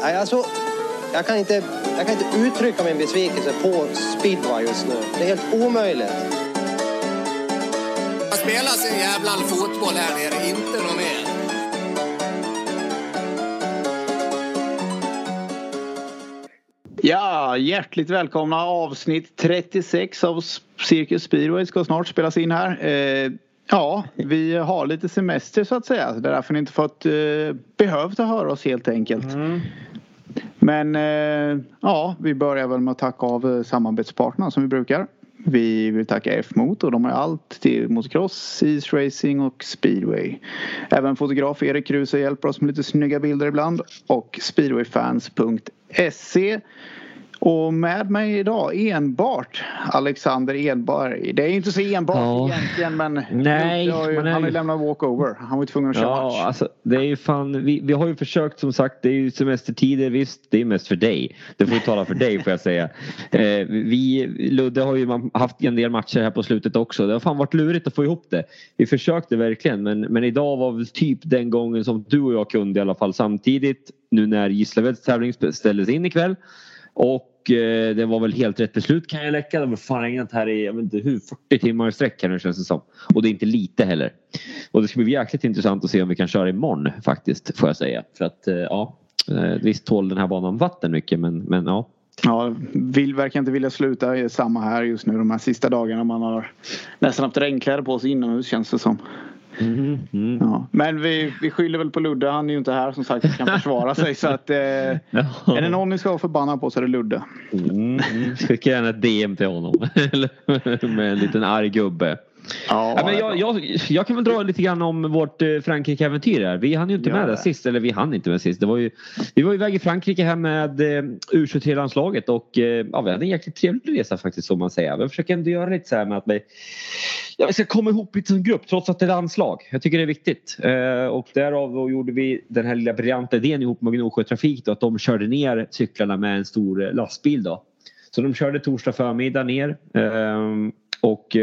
Nej, alltså, jag, kan inte, jag kan inte uttrycka min besvikelse på speedway just nu. Det är helt omöjligt. Jag spelar sin jävla fotboll här nere, inte något mer. Ja, hjärtligt välkomna. Avsnitt 36 av Cirkus Speedway ska snart spelas in här. Ja, vi har lite semester så att säga. Det är därför ni inte fått eh, behövt att höra oss helt enkelt. Mm. Men eh, ja, vi börjar väl med att tacka av eh, samarbetspartnerna som vi brukar. Vi vill tacka F-Motor. De har allt till motocross, Racing och speedway. Även fotograf Erik Kruse hjälper oss med lite snygga bilder ibland. Och speedwayfans.se. Och med mig idag enbart Alexander Edberg. Det är inte så enbart Ja. egentligen men Nej, ju, man är han har ju lämnat walkover. Han var ju tvungen att köra match. Ja, alltså, det är ju fan, vi, vi har ju försökt som sagt, det är ju semestertider visst, det är mest för dig. Det får ju tala för dig får jag säga. Eh, vi, Ludde har ju haft en del matcher här på slutet också. Det har fan varit lurigt att få ihop det. Vi försökte verkligen men, men idag var väl typ den gången som du och jag kunde i alla fall samtidigt. Nu när Gislaveds tävling ställdes in ikväll. Och eh, det var väl helt rätt beslut kan jag läcka. Det var fan regnat här i jag vet inte hur 40 timmar i sträck här nu känns det som. Och det är inte lite heller. Och det ska bli jäkligt intressant att se om vi kan köra imorgon faktiskt får jag säga. För att eh, ja, eh, visst tål den här banan vatten mycket men, men ja. Ja, vill, verkar inte vilja sluta. Samma här just nu de här sista dagarna. Man har nästan haft regnkläder på sig inomhus känns det som. Mm, mm. Ja. Men vi, vi skyller väl på Ludde. Han är ju inte här som sagt och kan försvara sig. Så att, eh, är det någon ni ska vara förbannad på så är det Ludde. Mm. Skicka gärna ett DM till honom. Med en liten arg gubbe. Ja, Ja, men jag, jag, jag kan väl dra lite grann om vårt eh, Frankrike-äventyr här. Vi hann ju inte Gör med det sist. Eller vi hann inte med sist. Det var ju, vi var iväg i Frankrike här med eh, U23-landslaget och eh, ja, vi hade en jäkligt trevlig resa faktiskt som man säger. Jag försöker ändå göra lite så här med att vi, ja, vi ska komma ihop lite som grupp trots att det är landslag. Jag tycker det är viktigt. Och därav då gjorde vi den här lilla briljanta idén ihop med Gnosjö Trafik då, att de körde ner cyklarna med en stor lastbil då. Så de körde torsdag förmiddag ner. ehm, och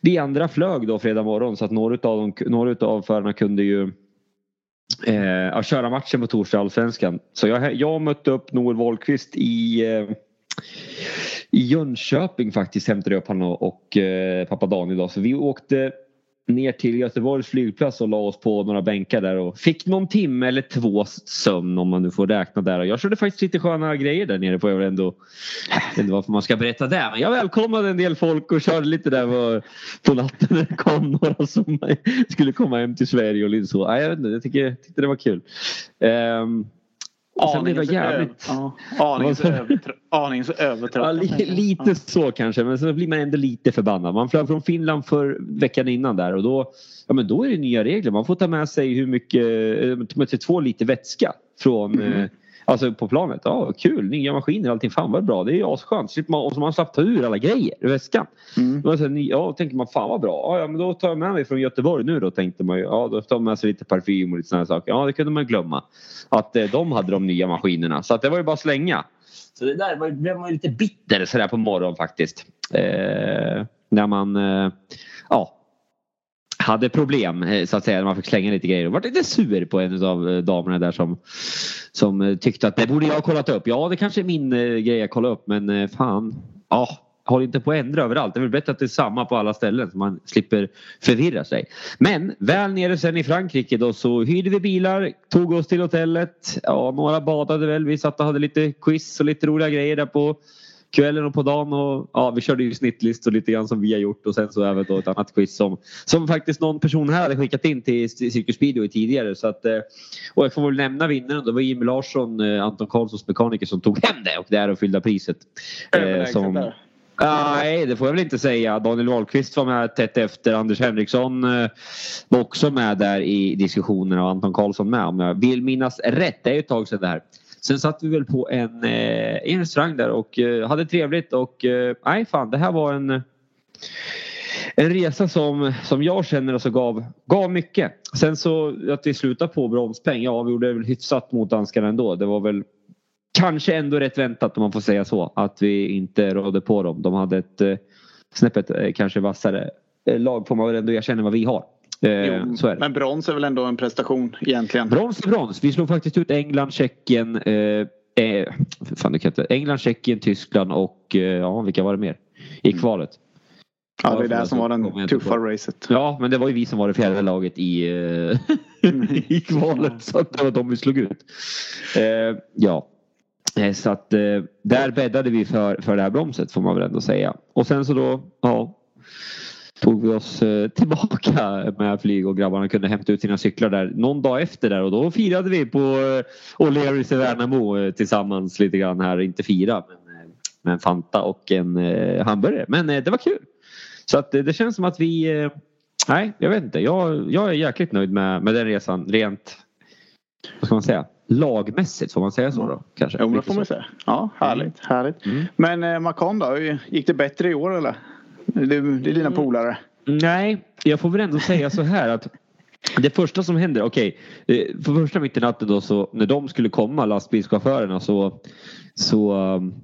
vi andra flög då fredag morgon så att några utav, dem, några utav förarna kunde ju eh, ja, köra matchen på torsdag i Allsvenskan. Så jag, jag mötte upp Noel Wahlqvist i, eh, i Jönköping faktiskt hämtade jag upp honom och, eh, pappa Daniel då. Så vi åkte ner till Göteborgs flygplats och la oss på några bänkar där och fick någon timme eller två sömn om man nu får räkna där. Och jag körde faktiskt lite sköna grejer där nere på jag vet ändå jag vet inte varför man ska berätta det men jag välkomnade en del folk och körde lite där på, på natten när det kom några som skulle komma hem till Sverige och lite så. Jag vet inte, jag tycker, jag tyckte det var kul. Um, och sen blev det jävligt... Ja, aningen så Vad sa- övertrö- aningen så övertrött. Ja, li, lite så kanske men så blir man ändå lite förbannad. Man flög från Finland för veckan innan där och då, ja, men då är det nya regler. Man får ta med sig hur mycket, eh, ta med sig två liter vätska från eh, Alltså på planet. Ja, kul, nya maskiner allting. Fan vad bra. Det är ju asskönt. Man, och så man slapp ta ur alla grejer ur väskan. Mm. Här, ny- Ja, tänker man fan vad bra. Ja, men då tar jag med mig från Göteborg nu då tänkte man ju. Ja, då tar man med sig lite parfym och lite sådana saker. Ja, det kunde man glömma. Att eh, de hade de nya maskinerna. Så att det var ju bara att slänga. Så det där var, blev man ju lite bitter sådär på morgonen faktiskt. Eh, när man eh, ja, hade problem eh, så att säga när man fick slänga lite grejer och var lite sur på en av eh, damerna där som, som eh, tyckte att det borde jag ha kollat upp. Ja det kanske är min grej att kolla upp men fan. Ja, håll inte på att ändra överallt. Det är väl bättre att det är samma på alla ställen så man slipper förvirra sig. Men väl nere sen i Frankrike då så hyrde vi bilar, tog oss till hotellet. Ja, några badade väl. Vi satt och hade lite quiz och lite roliga grejer där på kvällen och på dagen. Och, ja, vi körde ju snittlistor lite grann som vi har gjort och sen så även då ett annat quiz som, som faktiskt någon person här hade skickat in till Cirkus Speedway tidigare. Så att, eh, och jag får väl nämna vinnaren. Det var Jimmy Larsson, eh, Anton Karlssons mekaniker som tog hem det och där och fyllde priset. Eh, som, där. Nej, det får jag väl inte säga. Daniel Wahlqvist var med tätt efter. Anders Henriksson eh, var också med där i diskussionen och Anton Karlsson med om jag vill minnas rätt. Det är ju ett tag sedan det här. Sen satt vi väl på en, eh, en restaurang där och eh, hade trevligt och eh, nej fan det här var en en resa som, som jag känner alltså gav, gav mycket. Sen så att vi slutade på bromspeng, ja vi gjorde väl hyfsat mot danskarna ändå. Det var väl kanske ändå rätt väntat om man får säga så. Att vi inte rådde på dem. De hade ett eh, snäppet eh, kanske vassare eh, lag får man väl ändå erkänna vad vi har. Eh, Jo, men brons är väl ändå en prestation egentligen. Brons är brons. Vi slog faktiskt ut England, Tjeckien, eh, eh, fan, kan inte. England, Tjeckien, Tyskland och eh, ja, vilka var det mer? I kvalet. Ja, det är det som var den tuffa på. racet. Ja, men det var ju vi som var det fjärde laget i, eh, i kvalet. Så att det var de vi slog ut. Eh, ja. Så att där bäddade vi för, för det här bromset får man väl ändå säga. Och sen så då, ja. Tog vi oss eh, tillbaka med flyg och grabbarna kunde hämta ut sina cyklar där någon dag efter där och då firade vi på eh, O'Learys i Värnamo eh, tillsammans lite grann här. Inte fira men med en Fanta och en hamburgare. Men det var kul. Så att det känns som att vi Nej, jag vet inte. Jag, jag är jäkligt nöjd med, med den resan rent vad ska man säga? Lagmässigt, får man säga så då? Kanske? Jo, det får man säga. Ja, härligt. härligt. Mm. Men eh, Macon då? Gick det bättre i år eller? Det, det är Mm. dina polare. Nej, jag får väl ändå säga så här att det första som händer, okej. eh, för första mitt i natten då så när de skulle komma lastbilschaufförerna så så um,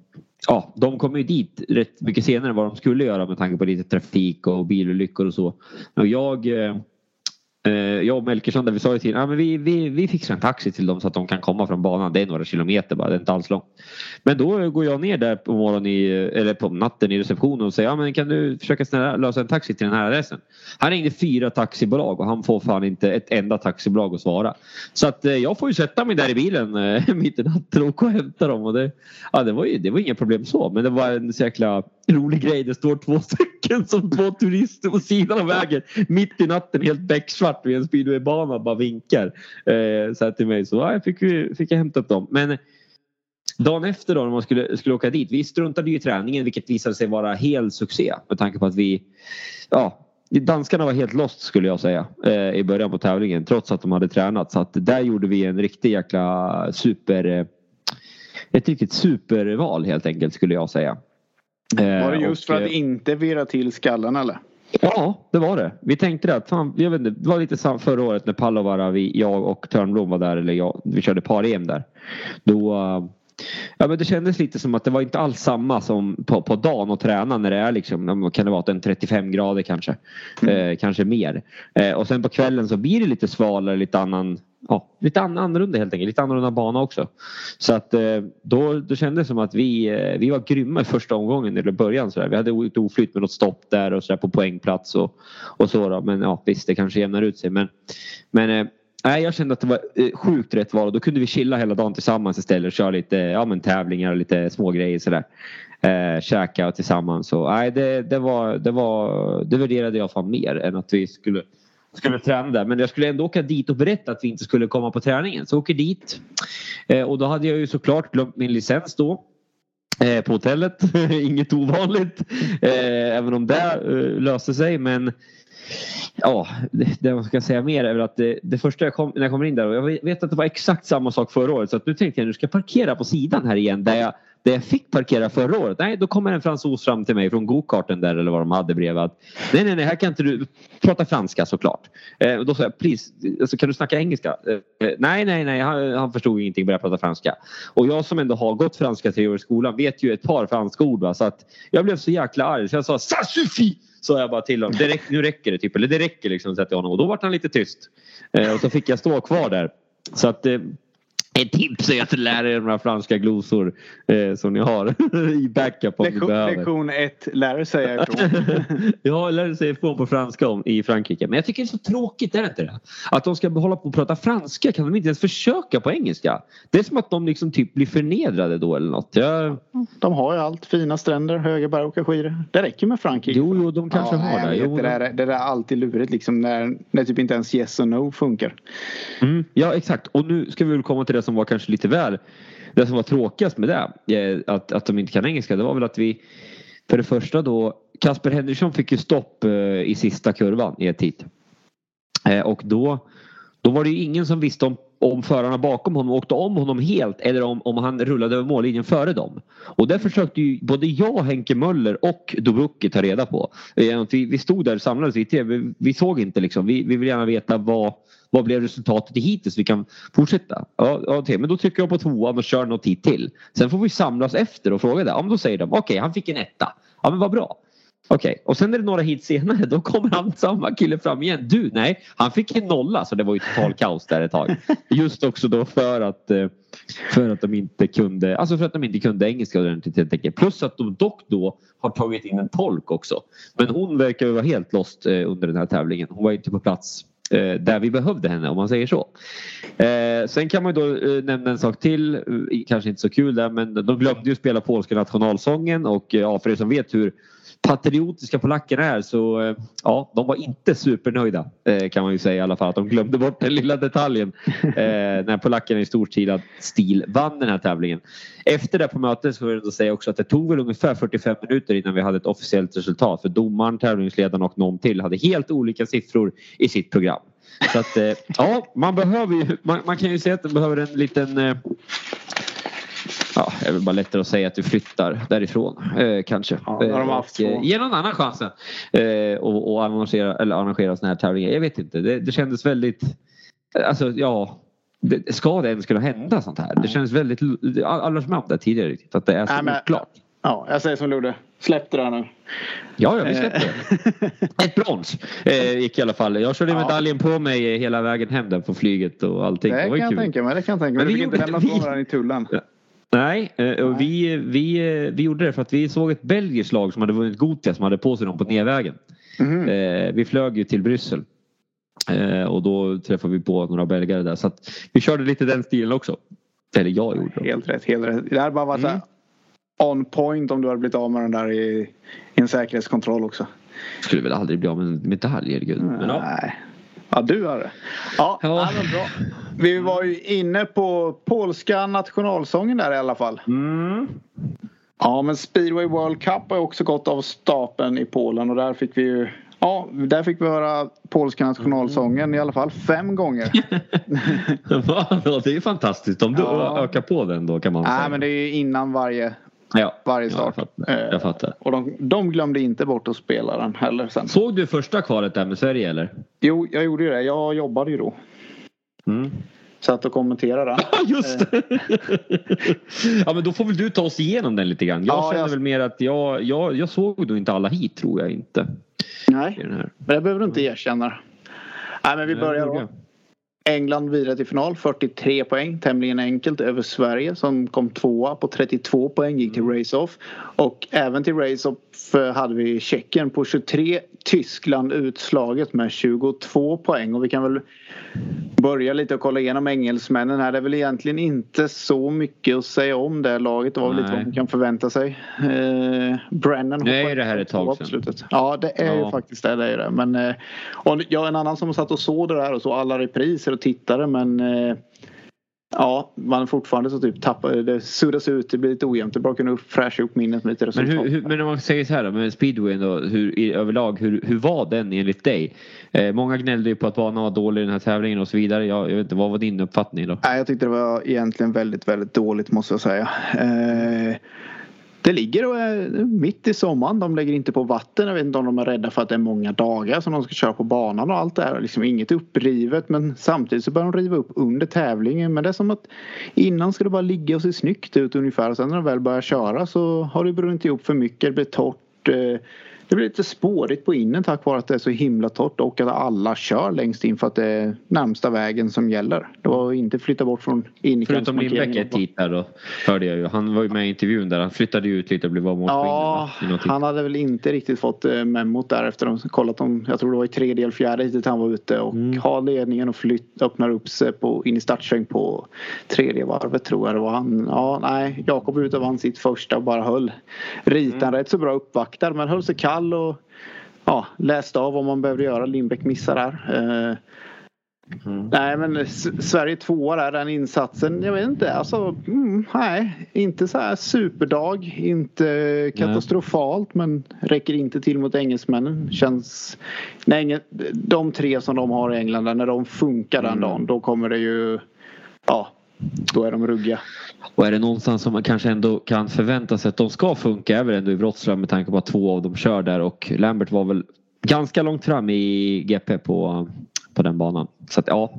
Ja, de kom ju dit rätt mycket senare än vad de skulle göra med tanke på lite trafik och bilolyckor och så. Och jag eh, Eh, jag och Melkersson där vi sa ju till ah, men vi, vi, vi fixar en taxi till dem så att de kan komma från banan. Det är några kilometer bara, det är inte alls långt. Men då går jag ner där på morgonen i, eller på natten i receptionen och säger ja, men kan du försöka snälla lösa en taxi till den här adressen. Han ringde fyra taxibolag och han får fan inte ett enda taxibolag att svara. Så att eh, jag får ju sätta mig där i bilen eh, mitt i natten och åka och hämta dem. Och det, ja, det, var ju, det var inga problem så men det var en så jäkla rolig grej. Det står två stycken som två turister på sidan av vägen mitt i natten helt becksvart vid en speedwaybana bara vinkar. Eh, så här till mig så ja, jag fick, fick jag hämta upp dem. Men eh, Dagen efter då när man skulle, skulle åka dit. Vi struntade ju i träningen vilket visade sig vara helt succé med tanke på att vi ja, Danskarna var helt lost skulle jag säga eh, i början på tävlingen trots att de hade tränat. Så att där gjorde vi en riktig jäkla super eh, ett riktigt superval helt enkelt skulle jag säga. Eh, Var det just och, för att eh, inte virra till skallen eller? Ja, det var det. Vi tänkte det att fan, jag vet inte, det var lite sam- förra året när Pallovara, vi, jag och Törnblom var där eller jag, vi körde par-EM där. Då eh, Ja men det kändes lite som att det var inte alls samma som på, på dagen att träna när det är liksom, kan det vara, en 35 grader kanske. Eh, kanske mer. Eh, och sen på kvällen så blir det lite svalare, lite annan, ja, lite an, annorlunda helt enkelt. Lite annorlunda bana också. Så att eh, då, då kändes det som att vi, eh, vi var grymma i första omgången eller början. Så där. Vi hade ett oflyt med något stopp där och så där på poängplats och, och så. Då. Men ja, visst det kanske jämnar ut sig. Men, men eh, Nej, jag kände att det var eh, sjukt rätt val och då kunde vi chilla hela dagen tillsammans istället och köra lite ja, men tävlingar och lite smågrejer sådär. Eh, käka tillsammans och nej, det, det, var, det, var, det värderade jag fan mer än att vi skulle, skulle träna där. Men jag skulle ändå åka dit och berätta att vi inte skulle komma på träningen. Så jag åker dit eh, och då hade jag ju såklart glömt min licens då. Eh, på hotellet, inget ovanligt. Eh, även om det eh, löste sig men Ja, det, det man ska säga mer är väl att det, det första jag kom, när jag kommer in där och jag vet att det var exakt samma sak förra året så att nu tänkte jag nu ska jag parkera på sidan här igen där jag, där jag fick parkera förra året. Nej, då kommer en fransos fram till mig från gokarten där eller vad de hade bredvid. att, Nej, nej, nej, här kan inte du prata franska såklart. Eh, och då sa jag, please, alltså, kan du snacka engelska? Eh, nej, nej, nej, han, han förstod ingenting, började prata franska. Och jag som ändå har gått franska tre år i skolan vet ju ett par franska ord. Va? Så att jag blev så jäkla arg så jag sa, ça suffit! Sa jag bara till honom. Det räcker, nu räcker det typ. Eller det räcker liksom. Så att jag honom. Och då var han lite tyst. Eh, och så fick jag stå kvar där. Så att eh, ett tips är att lära er några franska glosor eh, som ni har i backup om ni Lektion, behöver. lektion ett, lär dig säga ifrån. jag lärde sig ifrån på franska om, i Frankrike. Men jag tycker det är så tråkigt, är det inte det? Att de ska hålla på och prata franska. Kan de inte ens försöka på engelska? Det är som att de liksom typ blir förnedrade då eller något. Jag, De har ju allt. Fina stränder, höga berg, åka skidor. Det räcker med Frankrike. jo, jo, de kanske ja, har jag det. Jo, det, där, är- det där är alltid lurigt liksom när, när typ inte ens yes och no funkar. Mm, ja exakt och nu ska vi väl komma till det som var kanske lite väl det som var tråkigast med det eh, att, att de inte kan engelska det var väl att vi för det första då Kasper Henriksson fick ju stopp eh, i sista kurvan i ett hit. Eh, och då, då var det ju ingen som visste om, om förarna bakom honom åkte om honom helt eller om, om han rullade över mållinjen före dem. Och det försökte ju både jag, Henke Möller och Dobrucki ta reda på. Eh, vi, vi stod där och samlades i tv. Vi, vi såg inte liksom. Vi, vi vill gärna veta vad, vad blev resultatet hittills? Vi kan fortsätta. Ja, okay, men då trycker jag på tvåan och kör något hit till. Sen får vi samlas efter och fråga det. Ja, men då säger de okej, han fick en etta. Ja, men vad bra. Okej, okay. och sen är det några hit senare. Då kommer han samma kille fram igen. Du, nej, han fick en nolla så det var ju total kaos där ett tag. Just också då för att eh, för att de inte kunde, alltså för att de inte kunde engelska ordentligt helt enkelt. Plus att de dock då har tagit in en tolk också. Men hon verkar ju vara helt lost eh, under den här tävlingen. Hon var inte på plats eh, där vi behövde henne om man säger så. sen kan man ju då nämna en sak till, kanske inte så kul där men de glömde ju spela polska nationalsången och ja, för er som vet hur patriotiska polackerna är så eh, ja, de var inte supernöjda eh, kan man ju säga i alla fall. Att de glömde bort den lilla detaljen eh, när polackerna i stor stil vann den här tävlingen. Efter det på mötet så vill jag säga också att det tog väl ungefär 45 minuter innan vi hade ett officiellt resultat för domaren, tävlingsledaren och någon till hade helt olika siffror i sitt program. Så att ja, man behöver ju, man, man kan ju säga att man behöver en liten Ja, det är väl bara lättare att säga att du flyttar därifrån eh, kanske. Ja, har de haft och, eh, ge någon annan chansen eh, och, och arrangera, eller arrangera såna här tävlingar. Jag vet inte. Det, det kändes väldigt... Alltså ja. Det, ska det ens kunna hända sånt här? Det känns väldigt... Alla som har haft det tidigare riktigt. Att det är så Nej, oklart. Ja, jag säger som Ludde. Släpp det där nu. Ja, ja vi släppte det. Ett brons eh, gick i alla fall. Jag körde ja. medaljen på mig hela vägen hem där på flyget och allting. Det, det kan jag tänka mig. Det kan jag tänka mig. Men du fick inte lämna ifrån den i tullen. Nej, eh, och vi, vi, vi gjorde det för att vi såg ett belgiskt lag som hade vunnit Gotia som hade på sig dem på nedvägen. Mm. Vi flög ju till Bryssel. Eh, och då träffade vi på några belgare där så att vi körde lite den stilen också. Eller jag gjorde det. Helt rätt, helt rätt. Det här bara var mm. on point om du hade blivit av med den där i, i en säkerhetskontroll också. Skulle väl aldrig bli av med en medalj, herregud. Men, Nej. Ja, du har det. Ja, ja. ja bra. Vi var ju inne på polska nationalsången där i alla fall. Mm. Ja, men Speedway World Cup har också gått av stapeln i Polen och där fick vi ju Ja, där fick vi höra polska nationalsången i alla fall fem gånger. det är ju fantastiskt om du ja. ökar på den då kan man säga. Nej men det är ju innan varje Ja, varje start. Jag fattar. Jag fattar. Och de, de, glömde inte bort att spela den heller sen. Såg du första kvalet där med Sverige eller? Jo, jag gjorde ju det. Jag jobbade ju då. Mm. Satt och kommenterade. Just det! ja, men då får väl du ta oss igenom den lite grann. Jag ja, känner jag... väl mer att jag, jag, jag såg då inte alla hit tror jag inte. Nej, men det behöver du inte erkänna. Nej, men vi börjar då. England vidare till final, 43 poäng, tämligen enkelt över Sverige som kom tvåa på 32 poäng, gick till mm. race-off. Och även till race-off hade vi Tjeckien på 23, Tyskland utslaget med 22 poäng. Och vi kan väl börja lite och kolla igenom engelsmännen här. Det är väl egentligen inte så mycket att säga om det laget. Det var väl lite vad man kan förvänta sig. Eh, Brennan Nej, det här är ett tag sedan. Slutet. Ja, det är ja. ju faktiskt det. det, är det. Men, eh, och jag en annan som satt och såg det där och såg alla repriser och tittade men eh, Ja, man fortfarande så typ tappar det suddas ut, det blir lite ojämnt. Det är bara att kunna fräscha upp minnet med lite resultat. Men, hur, hur, men om man säger så här då, med speedwayen då, hur, i, överlag, hur, hur var den enligt dig? Eh, många gnällde ju på att banan var dålig i den här tävlingen och så vidare. Jag, jag vet inte, vad var din uppfattning då? Nej, jag tyckte det var egentligen väldigt, väldigt dåligt måste jag säga. Eh, det ligger och är mitt i sommaren. De lägger inte på vatten. Jag vet inte om de är rädda för att det är många dagar som de ska köra på banan och allt det här. Liksom inget upprivet men samtidigt så börjar de riva upp under tävlingen. Men det är som att innan ska det bara ligga och se snyggt ut ungefär. Sen när de väl börjar köra så har det brunnit ihop för mycket. Det blir torrt. Eh, det blir lite spårigt på innen tack vare att det är så himla torrt och att alla kör längst in för att det är närmsta vägen som gäller. Det var inte flytta bort från Förutom Lindbäck ett hit där då hörde jag ju. Han var ju med i intervjun där. Han flyttade ut lite och blev av mot Ja, han hade väl inte riktigt fått eh, memot där efter att de kollat om, jag tror det var i tredje eller fjärde hitet han var ute och mm. har ledningen och flytt, öppnar upp sig på, in i startsväng på tredje varvet tror jag det var. Han, ja, nej, Jakob ute vann sitt första och bara höll ritan mm. rätt så bra uppvaktad men höll sig kall kall och ja, läste av vad man behövde göra. Lindbäck missar där. Eh, mm. Nej men Sverige tvåa där, den insatsen. Jag vet inte. Alltså, mm, nej, inte så här superdag. Inte katastrofalt men räcker inte till mot engelsmännen. Känns... Nej, de tre som de har i England, när de funkar den mm. dagen då kommer det ju... Ja, då är de ruggiga. Och är det någonstans som man kanske ändå kan förvänta sig att de ska funka är väl ändå i Wroclaw med tanke på att två av dem kör där och Lambert var väl ganska långt fram i GP på, på den banan. Så att ja,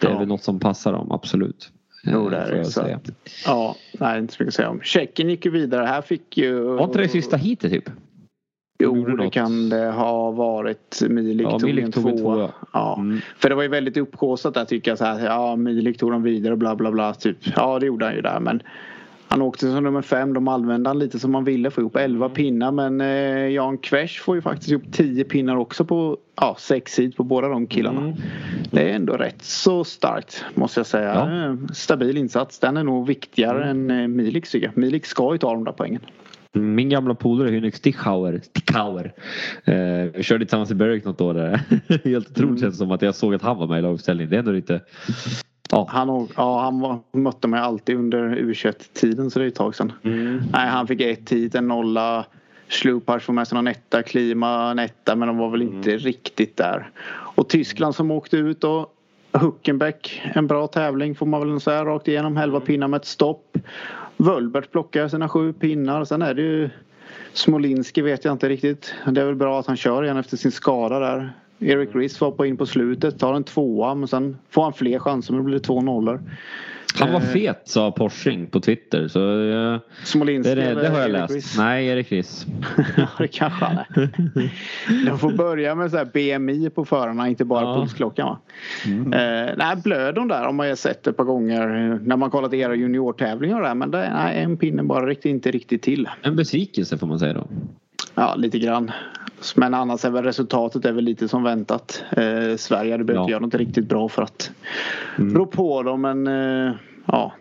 det är ja. väl något som passar dem absolut. Jo det är det. Så att, ja, nej inte så mycket att säga om. Tjeckien gick ju vidare. Här fick ju... Var inte det sista heatet typ? Jo, det kan det ha varit. Milik Ja, tog Milik en tog tvåa. tvåa. Ja. Mm. För det var ju väldigt upphaussat där tycker jag. Så här, ja, Milik tog dem vidare bla bla bla. Typ. Ja, det gjorde han ju där. Men han åkte som nummer fem. De använde han lite som man ville få ihop. Elva pinnar. Men eh, Jan Kvesch får ju faktiskt ihop tio pinnar också på ja, sex hit på båda de killarna. Mm. Det är ändå rätt så starkt måste jag säga. Ja. Eh, Stabil insats. Den är nog viktigare än eh, Miliks tycker jag. Milik ska ju ta de där poängen. Min gamla polare Henrik Stichauer, Stichauer eh, vi körde tillsammans i Berwick något år där. Helt otroligt Mm. känns det som att jag såg att han var med i laguppställningen. Det är ändå lite... Ja. Han, ja, han var, mötte mig alltid under U21-tiden så det är ett tag sedan. Mm. Nej, han fick ett hit, en nolla. Slupars får med sig någon etta, Klima en etta men de var väl inte riktigt där. Och Tyskland som åkte ut då. Huckenbeck, en bra tävling får man väl säga rakt igenom. 11 pinnar med ett stopp. Wölbert plockar sina sju pinnar. Sen är det ju Smolinski vet jag inte riktigt. Det är väl bra att han kör igen efter sin skada där. Eric Riss var på in på slutet, tar en tvåa men sen får han fler chanser men det blir två nollor. Han var Eh. fet sa Porsing på Twitter. Så eh, Smolinski det, det, det har jag läst. Riss? Nej, Erik Riss. Ja, det kanske han är. De får börja med så här BMI på förarna, inte bara Ja. pulsklockan va? Mm. Eh, nej, blödon där har man ju sett ett par gånger eh, när man kollat era juniortävlingar där. Men det, nej, en pinne bara riktigt, inte riktigt till. En besvikelse får man säga då. Ja, lite grann. Men annars är väl resultatet är väl lite som väntat. Eh, Sverige hade behövt Ja. göra något riktigt bra för att Mm. rå på dem. Men eh, ja.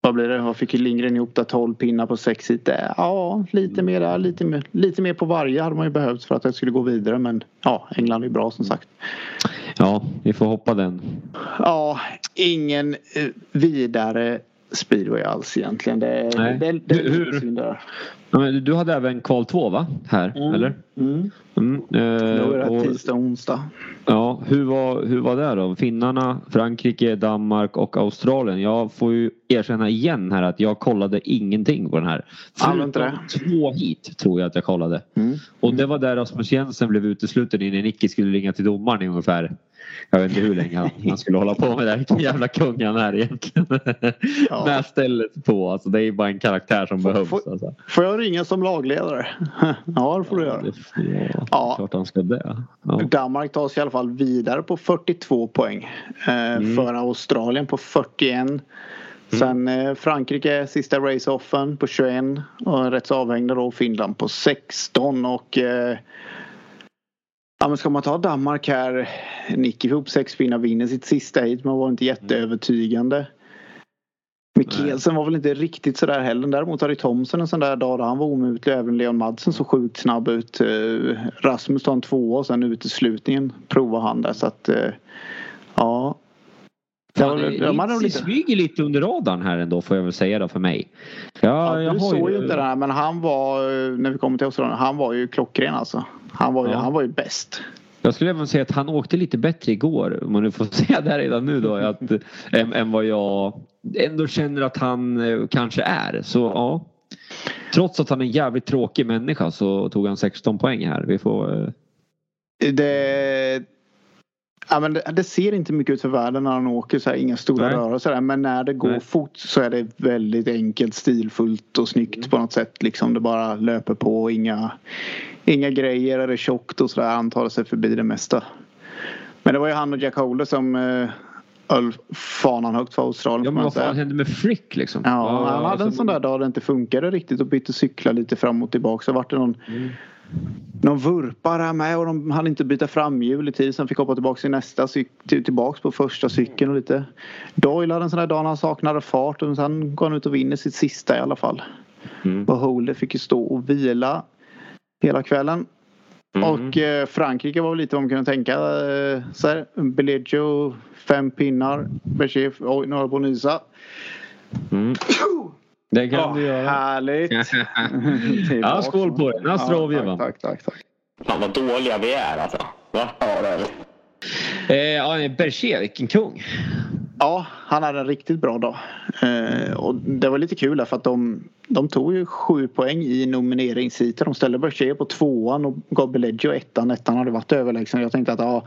Vad blir det? Vad fick Lindgren ihop där? 12 pinnar på sex hit. Eh, Ja, lite mer där. Lite mer, lite mer på varje hade man ju behövt för att det skulle gå vidare. Men ja, England är bra som sagt. Ja, vi får hoppa den. Ja, ingen eh, vidare speedway alls egentligen. Det, Nej. det, det, det Hur- Du hade även kval 2 va? Här, Mm. eller? Mm. Mm. eh, Då är det och- tisdag och onsdag. Ja, hur var, hur var det då? Finnarna, Frankrike, Danmark och Australien. Jag får ju erkänna igen här att jag kollade ingenting på den här. Förutom två hit tror jag att jag kollade. Mm. Och det var där Rasmus Jensen blev utesluten innan Nicky skulle ringa till domaren i ungefär jag vet inte hur länge han, skulle hålla på med det. Vilken jävla kung han är egentligen. Ja. Med stället på. Alltså, det är bara en karaktär som behövs. får- Alltså. Får jag ringa som lagledare? ja, det får du göra. Det, ja, Ja. klart han ska det. Ja. Danmark tar sig i alla fall vidare på 42 poäng. Eh, Mm. För Australien på 41. Sen eh, Frankrike sista race-offen på 21 och rätt så avhängda då Finland på 16 och eh, Ja men ska man ta Danmark här Nicky ihop sex pinnar vinner sitt sista hit men var inte jätteövertygande. Mikkelsen var väl inte riktigt sådär heller. Däremot hade Thomsen en sån där dag där han var omutlig. Även Leon Madsen så sjukt snabb ut. Eh, Rasmus tar en tvåa och sen uteslutningen provar han där så att eh, ja. Det det lite- smyger lite under radarn här ändå får jag väl säga då för mig. Ja, Ja, du såg ju inte det här men han var, eh, när vi kommer till Australien, han var ju klockren alltså. Han var ju, Ja. han var ju bäst. Jag skulle även säga att han åkte lite bättre igår. Om man nu får säga det här redan nu då. Att, än, än vad jag ändå känner att han eh, kanske är. Så ja. Trots att han är en jävligt tråkig människa så tog han 16 poäng här. Vi får... eh, Det, ja, men det, det ser inte mycket ut för världen när han åker så här, inga stora Nej. rörelser där. Men när det går Nej. fort så är det väldigt enkelt, stilfullt och snyggt på något sätt. Liksom det bara löper på, inga, inga grejer, är det tjockt och sådär. Han tar sig förbi det mesta. Men det var ju han och Jack Holder som eh, höll fanan högt för Australien. Ja men vad fan hände med Frick liksom? Ja, han hade en alltså, sån där dag det inte funkade riktigt och bytte cyklar lite fram och tillbaka. Så vart det någon, någon vurpa där med och de hann inte byta framhjul i tid. Sen fick hoppa tillbaka i nästa cykel, tillbaks på första cykeln och lite. Doyle hade en sån där dag när han saknade fart och sen går han ut och vinner sitt sista i alla fall. Mm. Och Holder fick ju stå och vila hela kvällen. Mm. Och eh, Frankrike var väl lite vad man kunde tänka. Eh, så här, Beleggio, fem pinnar. Berger, oj jag på nysa. Mm. Det kan Ja, du göra. Härligt. Ja, skål på dig. Nastrovje, va? tack, tack, tack, tack. Fan vad dåliga vi är alltså. Va? Ja, det är vi. Eh, ja, Berger, vilken kung. Ja, han hade en riktigt bra dag. Eh, och det var lite kul för att de, de tog ju sju poäng i nomineringsheatet. De ställde Berger på tvåan och gav Beleggio ettan. Ettan hade varit överlägsen. Jag tänkte att ja,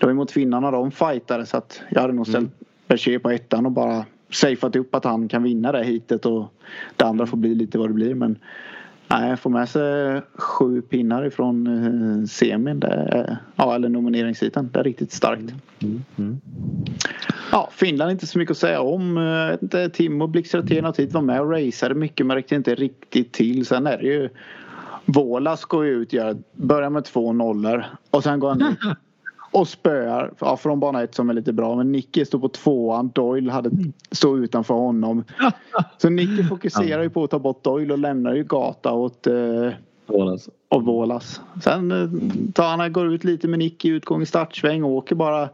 det var emot finnarna de fightade så att jag hade nog ställt Berger på ettan och bara safeat upp att han kan vinna det hitet och det andra får bli lite vad det blir. Men Nej, få med sig sju pinnar ifrån eh, semin. Det är, ja, eller nomineringsheaten. Det är riktigt starkt. Mm. Mm. Ja, Finland är inte så mycket att säga om. Jag vet inte, Timo Blixtratén hit var med och raceade mycket men räckte inte riktigt till. Sen är det ju Vålas går ju ut, gör, börjar med två nollor och sen går han ut och spöar ja, från bana ett som är lite bra. Men Nicky står på tvåan. Doyle hade stod utanför honom. Så Nicky fokuserar ju på att ta bort Doyle och lämnar ju gata åt eh, Vålas. och Vålas. Sen eh, tar han, går ut lite med Nicky i utgång i startsväng och åker bara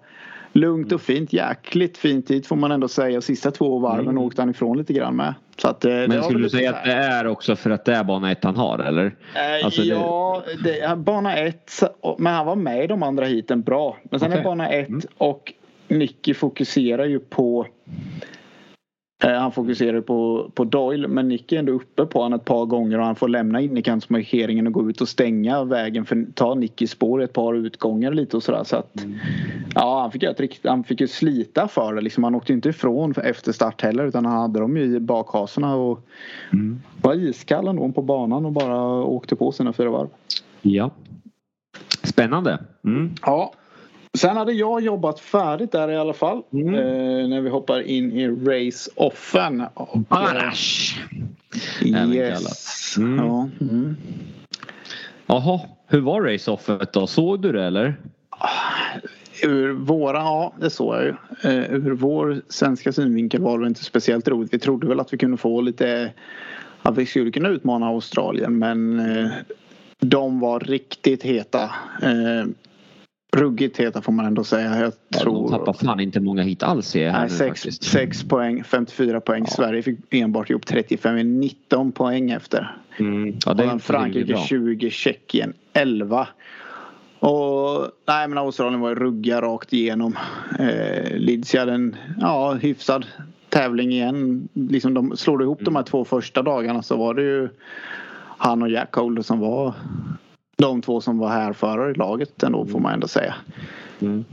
lugnt och fint. Jäkligt fin tid får man ändå säga. Sista två varven Mm. åkte han ifrån lite grann med. Så att, eh, det Men skulle du säga att det är också för att det är bana ett han har eller? Eh, Alltså, det- ja, det är bana ett. Men han var med i de andra heaten bra. Men sen Okej. är bana ett Mm. och Nicky fokuserar ju på han fokuserar ju på, på Doyle men Nicky är ändå uppe på honom ett par gånger och han får lämna innerkantsmarkeringen och gå ut och stänga vägen för ta Nickys spår i ett par utgångar lite och sådär. Så att, Ja, han fick, ett rikt- han fick ju slita för det. Liksom, han åkte inte ifrån efter start heller utan han hade dem ju i bakhasorna och Mm. var iskall ändå på banan och bara åkte på sina fyra varv. Ja. Spännande. Mm. Ja. Sen hade jag jobbat färdigt där i alla fall. Mm. Eh, när vi hoppar in i race-offen. Eh, Arash. Yes. Mm. Ja. Mm. Jaha, hur var race-offet då? Såg du det eller? Ur våra, ja det såg jag ju. Eh, ur vår svenska synvinkel var det inte speciellt roligt. Vi trodde väl att vi kunde få lite, att vi skulle kunna utmana Australien men eh, de var riktigt heta. Ruggigt heta får man ändå säga. Jag Ja, tror... De tappar fan inte många hit alls här Nej, nu sex, faktiskt. sex poäng, 54 poäng. Ja. Sverige fick enbart ihop 35, vi är 19 poäng efter. Mm. Ja, det är Frankrike riktigt bra. 20, Tjeckien 11. Och nej men Australien var ju rugga rakt igenom. Eh, Leeds hade en ja, hyfsad tävling igen. Liksom de, slår du ihop de här två första dagarna så var det ju han och Jack Holder som var de två som var härförare i laget ändå får man ändå säga. Mm.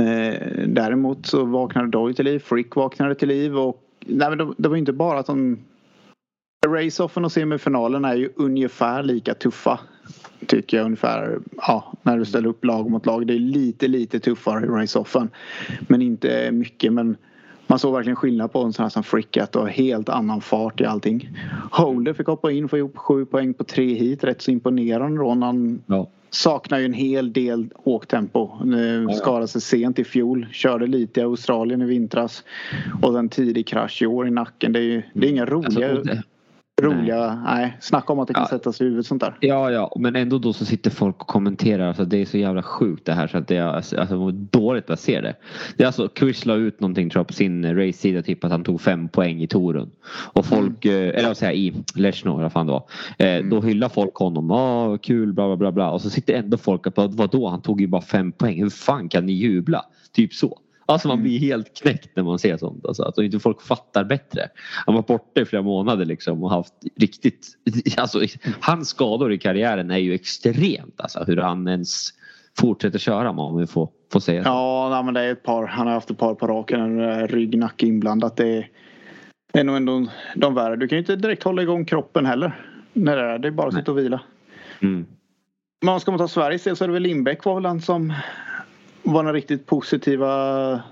Eh, däremot så vaknade Doyle till liv, Frick vaknade till liv och nej, men det, det var inte bara att de Race-offen och semifinalen är ju ungefär lika tuffa. Tycker jag ungefär. Ja, när du ställer upp lag mot lag. Det är lite lite tuffare i race-offen. Men inte mycket. Men man såg verkligen skillnad på en sån här som Frick att det var helt annan fart i allting. Holder fick hoppa in och få ihop sju poäng på tre hit. Rätt så imponerande då. Han Ja. saknar ju en hel del åktempo. ja. Skadade sig sent i fjol. Körde lite i Australien i vintras. Och en tidig krasch i år i nacken. Det är ju det är inga roliga, Alltså, och det- roliga nej. Snacka om att det kan Ja. sätta sig i huvudet sånt där. Ja, ja, men ändå då så sitter folk och kommenterar. Alltså, det är så jävla sjukt det här så att det är alltså, alltså, dåligt jag ser det. Det är alltså, Chris la ut någonting tror jag på sin race-sida typ att han tog fem poäng i touren. Och folk, Mm. eh, eller vad säger jag, i Lechno vad fan det var. Eh, Då hyllar folk honom. Ja, kul, bla bla bla bla. Och så sitter ändå folk och bara, vadå, han tog ju bara fem poäng. Hur fan kan ni jubla? Typ så. Alltså man blir helt knäckt när man ser sånt. Alltså, att inte folk fattar bättre. Han var borta i flera månader liksom och haft riktigt... Alltså, hans skador i karriären är ju extremt. Alltså, hur han ens fortsätter köra om vi får, får säga så. Ja, men det är ett par. Han har haft ett par på raken. en Rygg, nacke inblandat. Det är, det är nog ändå de värre. Du kan ju inte direkt hålla igång kroppen heller. När det är, det är bara att sitta och vila. Mm. Men ska man ta Sveriges del så är det väl Lindbäck var väl han som var den riktigt positiva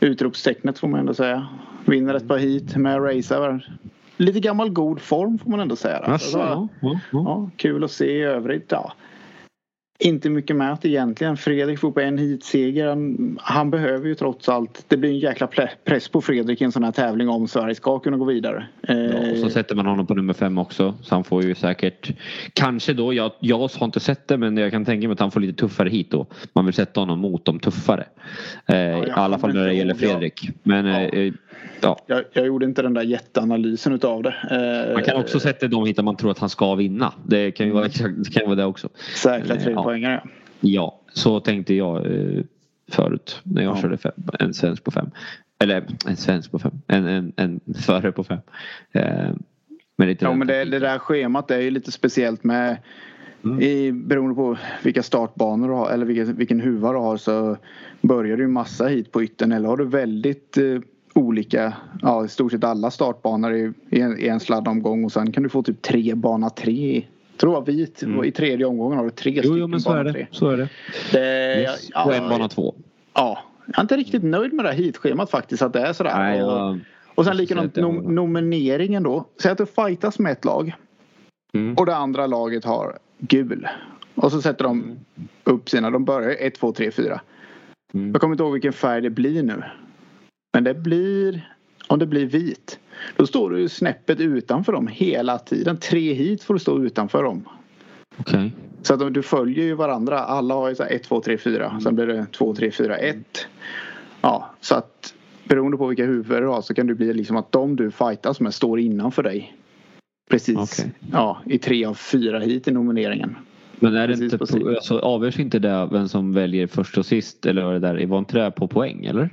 utropstecknet får man ändå säga. Vinner ett par hit med racer. Lite gammal god form får man ändå säga. Alltså, ja, ja, ja. Ja, kul att se i övrigt. Ja. Inte mycket med att egentligen. Fredrik får på en hitseger. Han, han behöver ju trots allt. Det blir en jäkla press på Fredrik i en sån här tävling om Sverige ska kunna gå vidare. Ja, och så Eh, sätter man honom på nummer fem också. Så han får ju säkert Kanske då, jag, jag har inte sett det men jag kan tänka mig att han får lite tuffare hit då. Man vill sätta honom mot de tuffare. Eh, I ja, alla fall när det gäller. Fredrik. Men Ja. eh, ja. jag, jag gjorde inte den där jätteanalysen utav det. Eh, Man kan också sätta de hit där man tror att han ska vinna. Det kan ju vara, det kan ju vara det också. Säkra Eh, tre ja. Poängare. Ja. Så tänkte jag eh, förut när jag Ja. körde fem, en svensk på fem. Eller en svensk på fem. En, en, en förare på fem. Eh, men Ja men det, det där schemat är ju lite speciellt med Mm. i, beroende på vilka startbanor du har eller vilken, vilken huva du har så börjar du massa hit på ytten eller har du väldigt eh, olika, ja i stort sett alla startbanor i, i, en, i en sladdomgång och sen kan du få typ tre bana tre Tror jag vit. Mm. I tredje omgången har du tre Jo, stycken jo men så är det. tre. Så är det. det Yes. ja, Och en bana två. Ja, jag är inte riktigt nöjd med det här hitschemat faktiskt att det är sådär. Nej, och, jag- och sen likadant nom- nomineringen då. Säg att du fightas med ett lag Mm. och det andra laget har gul. Och så sätter de upp sina, de börjar 1, 2, 3, 4. Mm. Jag kommer inte ihåg vilken färg det blir nu. Men det blir, om det blir vit. Då står du snäppet utanför dem hela tiden. Tre hit får du stå utanför dem. Okej. Så att du följer ju varandra. Alla har ju så här 1, 2, 3, 4. Sen blir det 2, 3, 4, 1. Ja, så att beroende på vilka huvudar du har så kan det bli liksom att de du fightas med står innanför dig. Precis. Okej. Ja, i tre av fyra hit i nomineringen. Men är det Precis inte på alltså, avgörs inte det vem som väljer först och sist eller vad det där Var inte det på poäng eller?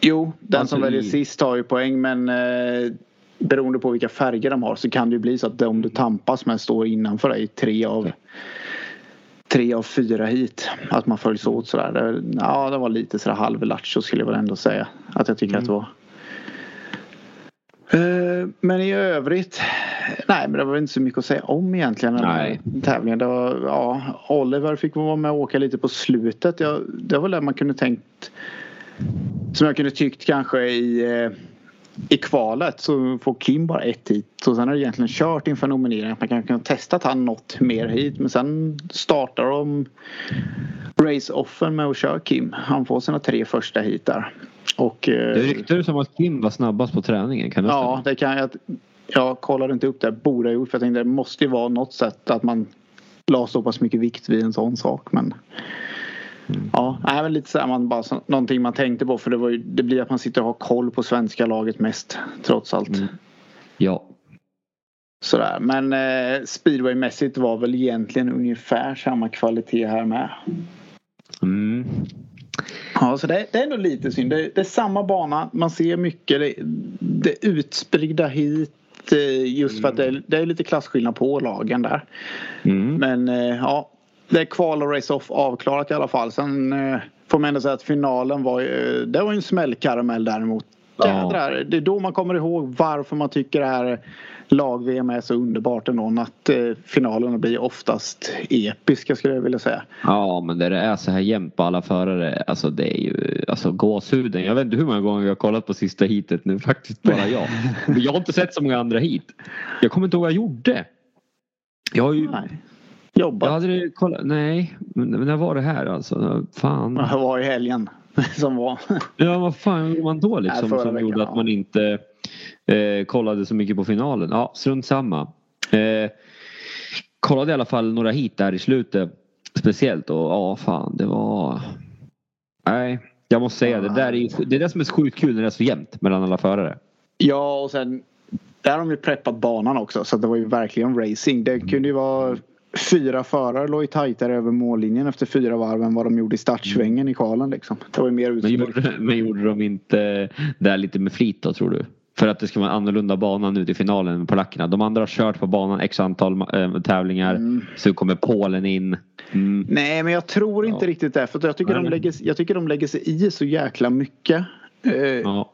Jo, den Alltså som väljer sist har ju poäng men eh, beroende på vilka färger de har så kan det ju bli så att de du tampas med står innanför dig tre av tre av fyra hit. Att man följs åt sådär. Det, ja, det var lite sådär halvlattjo skulle jag väl ändå säga. Att jag tycker Mm. att det var. Eh, Men i övrigt. Nej men det var väl inte så mycket att säga om egentligen. Nej. Tävlingen. Det var, ja, Oliver fick vara med och åka lite på slutet. Jag, det var det man kunde tänkt. Som jag kunde tyckt kanske i eh, i kvalet så får Kim bara ett hit. Så sen är det egentligen kört inför nomineringen. Man kan kunna testa att han nått mer hit. Men sen startar de race-offen med att köra Kim. Han får sina tre första hit där. Och, eh, Det ryktades om att Kim var snabbast på träningen. Kan det Ja, stämma? det kan jag. Jag kollade inte upp det. Borde ha gjort. För jag tänkte det måste ju vara något sätt att man la så pass mycket vikt vid en sån sak. Men ja, nej, men lite så här, man bara så, någonting man tänkte på. För det, var ju, det blir att man sitter och har koll på svenska laget mest. Trots allt. Mm. Ja. Sådär. Men eh, speedwaymässigt var väl egentligen ungefär samma kvalitet här med. Mm. Ja, så det, det är ändå lite synd. Det, det är samma bana. Man ser mycket. Det, det utspridda hit. eh, Just för att det är, det är lite klasskillnad på lagen där. Mm. Men eh, ja, det är kval och race-off avklarat i alla fall. Sen eh, får man ändå säga att finalen var ju, det var en smällkaramell däremot. Ja. Jädrar, det är då man kommer ihåg varför man tycker det här lag-VM är så underbart ändå. Att eh, finalerna blir oftast episka skulle jag vilja säga. Ja men det är så här jämnt på alla förare. Alltså det är ju alltså gåshuden. Jag vet inte hur många gånger jag har kollat på sista heatet nu. Faktiskt bara jag. Men jag har inte sett så många andra hit. Jag kommer inte ihåg vad jag gjorde. Jag har ju Nej. Jag Jobbat. hade det kollat, nej, men när var det här alltså? Fan. Det var i helgen som var. Ja, vad fan gjorde man då liksom? Nej, som veckan, gjorde att ja. man inte eh, kollade så mycket på finalen. Ja, strunt samma. Eh, kollade i alla fall några hit där i slutet. Speciellt och ja, fan det var... Nej, jag måste säga det där är det är det som är så sjukt kul när det är så jämnt mellan alla förare. Ja och sen där har de ju preppat banan också så det var ju verkligen racing. Det kunde ju vara fyra förare låg ju tajtare över mållinjen efter fyra varv än vad de gjorde i startsvängen i kvalen liksom. Det var ju mer Men gjorde, men gjorde de inte det lite med flit då tror du? För att det ska vara en annorlunda bana nu till finalen med polackerna. De andra har kört på banan x antal äh, tävlingar. Mm. Så kommer Polen in. Mm. Nej men jag tror inte Ja. riktigt det. För jag, tycker Nej, de lägger, jag tycker de lägger sig i så jäkla mycket. Eh, Ja.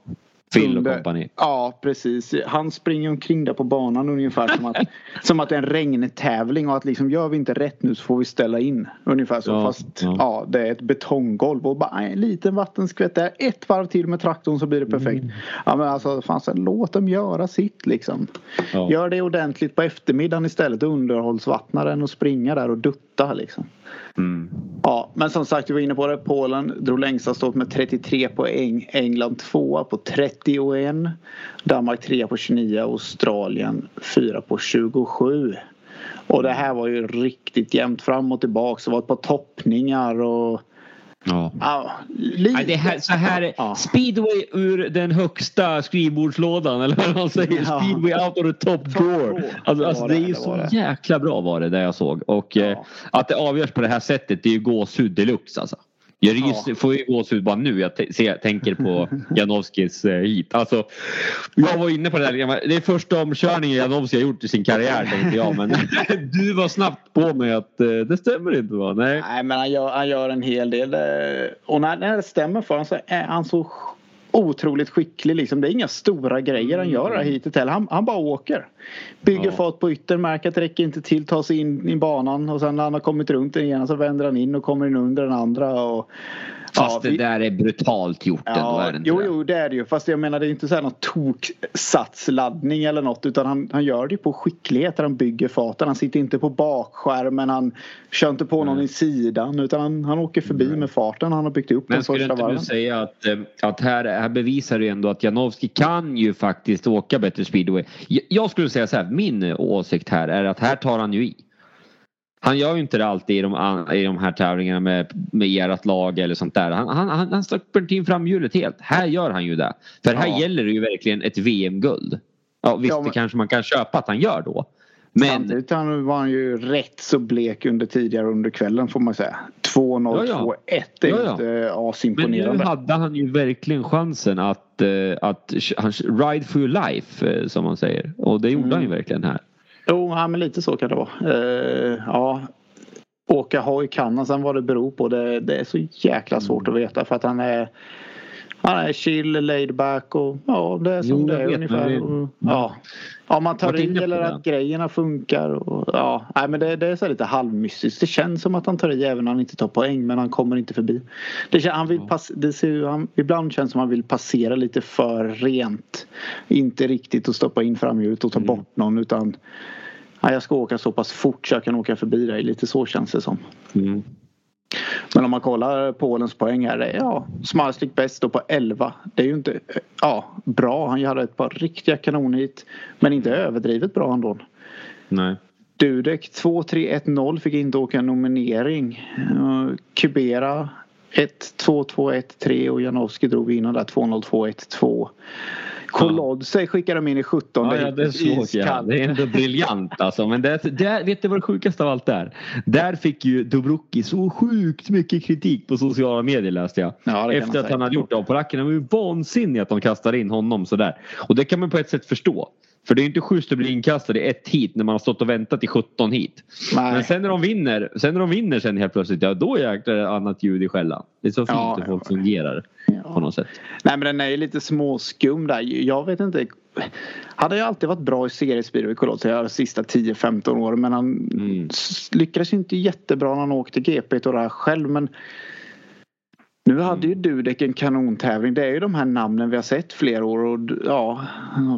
Phil och kompani. Ja precis. Han springer omkring där på banan ungefär som att, som att det är en regntävling och att liksom gör vi inte rätt nu så får vi ställa in. Ungefär så. Ja, Fast ja. ja. det är ett betonggolv och bara en liten vattenskvätt där. Ett varv till med traktorn så blir det perfekt. Mm. Ja men alltså fan, så låt dem göra sitt liksom. Ja. Gör det ordentligt på eftermiddagen istället. Underhållsvattna den och springa där och dutta liksom. Mm. Ja, men som sagt, vi var inne på det. Polen drog längsta stått med 33 poäng. England tvåa på 31. Danmark trea på 29. Australien fyra på 27. Och det här var ju riktigt jämnt fram och tillbaka. Det var ett par toppningar och Ja. ja, lite. Nej, det här, så här, Ja. speedway ur den högsta skrivbordslådan eller vad man säger. Ja. Speedway out of the top drawer. Det Alltså, alltså det, det är ju så det. jäkla bra var det där jag såg. Och eh, att det avgörs på det här sättet det är ju gåshud deluxe alltså. Jag rys, får ju gåshud bara nu jag t- tänker på Janowskis eh, hit. Alltså, jag var inne på det där. Det är första omkörningen Janowski har gjort i sin karriär tänkte jag. Men du var snabbt på mig att eh, det stämmer inte va? Nej. Nej men han gör, han gör en hel del. eh, Och när, när det stämmer för honom så är han så otroligt skicklig. Liksom. Det är inga stora grejer han gör här hitet heller. Han, han bara åker. Bygger Ja. fart på yttern, märker att det räcker inte till, tar sig in i banan och sen när han har kommit runt den ena så vänder han in och kommer in under den andra. Och, Fast ja, det vi- där är brutalt gjort ändå. Ja, är det inte jo, det? jo, det är det ju. Fast jag menar det är inte så här någon toksatsladdning eller något utan han, han gör det ju på skicklighet där han bygger farten. Han sitter inte på bakskärmen, han kör inte på någon Nej. i sidan utan han, han åker förbi med farten han har byggt upp Men de skulle första inte du varven. säga att, eh, att här, här bevisar du ändå att Janowski kan ju faktiskt åka bättre speedway. Jag- Jag skulle säga så här, min åsikt här är att här tar han ju i. Han gör ju inte det alltid i de, i de här tävlingarna med, med ert lag eller sånt där. Han, han, han, han släpper in framhjulet helt. Här gör han ju det. För här Ja. gäller det ju verkligen ett VM-guld. Ja visst, Ja, men- det kanske man kan köpa att han gör då. Men Samtidigt var han ju rätt så blek under tidigare under kvällen får man säga. 2-0, Ja, ja. 2-1 det är Ja, ju ja. inte Men nu asimponerande. hade han ju verkligen chansen att, eh, att han ride for your life eh, som man säger. Och det gjorde han ju verkligen här. Jo, ja, men lite så kan det vara. Eh, ja. Åka hoj kan han, sen vad det beror på det, det är så jäkla svårt att veta för att han är han är chill, laid back och ja det är som Jo, det är vet, ungefär. men- Och, ja. Om man tar i eller att grejerna funkar. Och, ja. Nej, men det, det är så lite halvmystiskt. Det känns som att han tar i även om han inte tar poäng men han kommer inte förbi. Det, han vill pass, det ser, han, ibland känns det som att han vill passera lite för rent. Inte riktigt att stoppa in framhjulet och ta Mm. bort någon utan Ja, jag ska åka så pass fort så jag kan åka förbi dig. Lite så känns det som. Mm. Men om man kollar Polens poäng här. är, Ja, Smarslik bäst då på 11. Det är ju inte ja, bra. Han hade ett par riktiga kanonhit. Men inte överdrivet bra ändå. Nej. Dudek 2-3-1-0 fick inte åka nominering. Kubera 1-2-2-1-3 och Janowski drog innan där 2-0-2-1-2. Kolodzej skickade de in i 17 Ja, ja, det såg jag. Det är ändå briljant alltså. Men det, det, vet du vad det sjukaste av allt är? Där fick ju Dobrucki så sjukt mycket kritik på sociala medier läste jag. Ja, Efter att han hade gjort det. Och polackerna var ju vansinniga att de kastade in honom sådär. Och det kan man på ett sätt förstå. För det är inte schysst att bli inkastad i ett hit när man har stått och väntat i 17 hit. Nej. Men sen när de vinner, sen när de vinner sen helt plötsligt, ja då jäklar är det annat ljud i skällan. Det är så fint Ja, hur ja, folk ja. fungerar på något sätt. Nej men den är ju lite småskum där. Jag vet inte. Har ju alltid varit bra i seriespeed i Kolodzej de sista 10-15 åren men han Mm. lyckades ju inte jättebra när han åkte GP och det här själv men nu hade ju Dudek en kanontävling. Det är ju de här namnen vi har sett flera år och ja,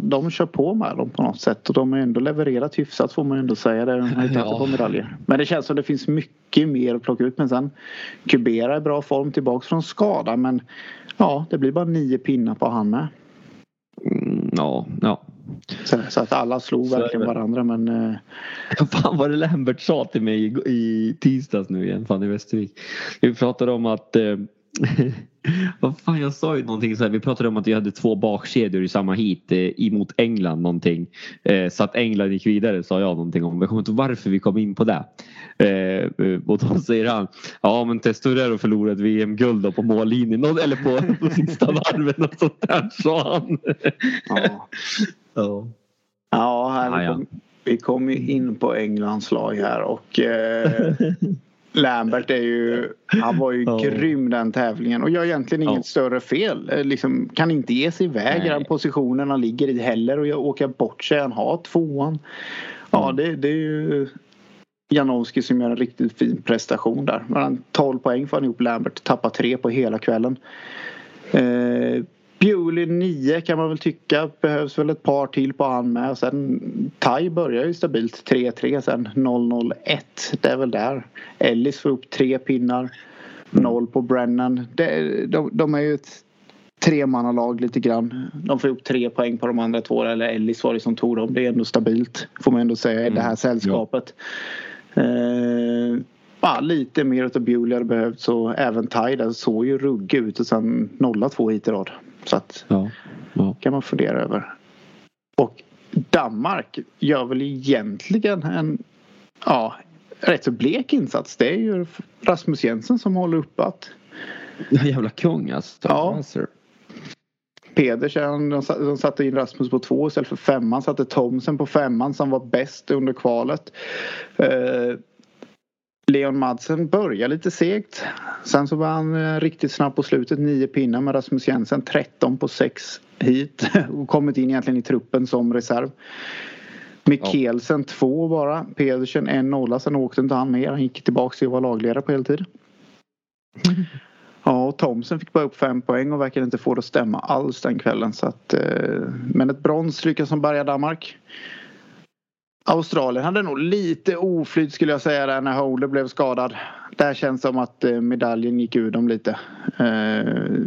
de kör på med dem på något sätt och de har ändå levererat hyfsat får man ändå säga. Det. De har Ja. på medaljer. Men det känns som det finns mycket mer att plocka ut men sen Kubera i bra form tillbaks från skada men ja, det blir bara nio pinnar på han med. Mm, ja, ja. Så, så att alla slog verkligen varandra men eh, Vad fan var det Lambert sa till mig i, i tisdags nu igen, fan i Västervik. Vi pratade om att eh, vad fan jag sa ju någonting så här, vi pratade om att vi hade två bakkedjor i samma hit eh, emot England någonting. Eh, så att England gick vidare sa jag någonting om. Jag kommer inte varför vi kom in på det. Eh, eh, och då säger han Ja men Testorero förlorade VM-guld på mållinjen eller på, på sista varven och sånt där sa han. ja. ja. Ja, här vi, kom, vi kom ju in på Englands lag här och eh, Lambert är ju, han var ju Ja. grym den tävlingen och gör egentligen Ja. inget större fel. Eh, Liksom, kan inte ge sig iväg i den positionen han ligger i heller och åka bort sig. Han har tvåan. Ja, Mm. det, det är ju Janowski som gör en riktigt fin prestation där. Men han 12 poäng får han ihop Lambert. Tappar tre på hela kvällen. Eh, Bewley 9 kan man väl tycka. Behövs väl ett par till på han med. Sen Tai börjar ju stabilt 3-3 sen 0-0-1. Det är väl där. Ellis får upp tre pinnar. Noll på Brennan. Det, de, de är ju ett tremannalag lite grann. De får ihop tre poäng på de andra två. Eller Ellis var det som tog dem. Det är ändå stabilt. Får man ändå säga i det här sällskapet. Eh, ja, lite mer utav Bewley hade behövts och även Tai där såg ju ruggig ut och sen nolla två hit i rad. Så att Ja. ja. kan man fundera över. Och Danmark gör väl egentligen en ja, rätt så blek insats. Det är ju Rasmus Jensen som håller upp att Jävla kung alltså. Ja. Pedersen, de satte in Rasmus på två istället för femman. Satte Thomsen på femman som var bäst under kvalet. Eh, Leon Madsen börjar lite segt. Sen så var han eh, riktigt snabb på slutet. Nio pinnar med Rasmus Jensen. 13 på 6 hit. Och kommit in egentligen i truppen som reserv. Mikkelsen ja. två bara. Pedersen en nolla. Sen åkte inte han mer. Han gick tillbaka till att vara lagledare på heltid. Ja, och Thomsen fick bara upp fem poäng och verkar inte få det att stämma alls den kvällen. Så att, eh, men ett brons lyckas som bärgar Danmark. Australien hade nog lite oflyt skulle jag säga där när Holder blev skadad. Där känns det som att eh, medaljen gick ur dem lite. Eh,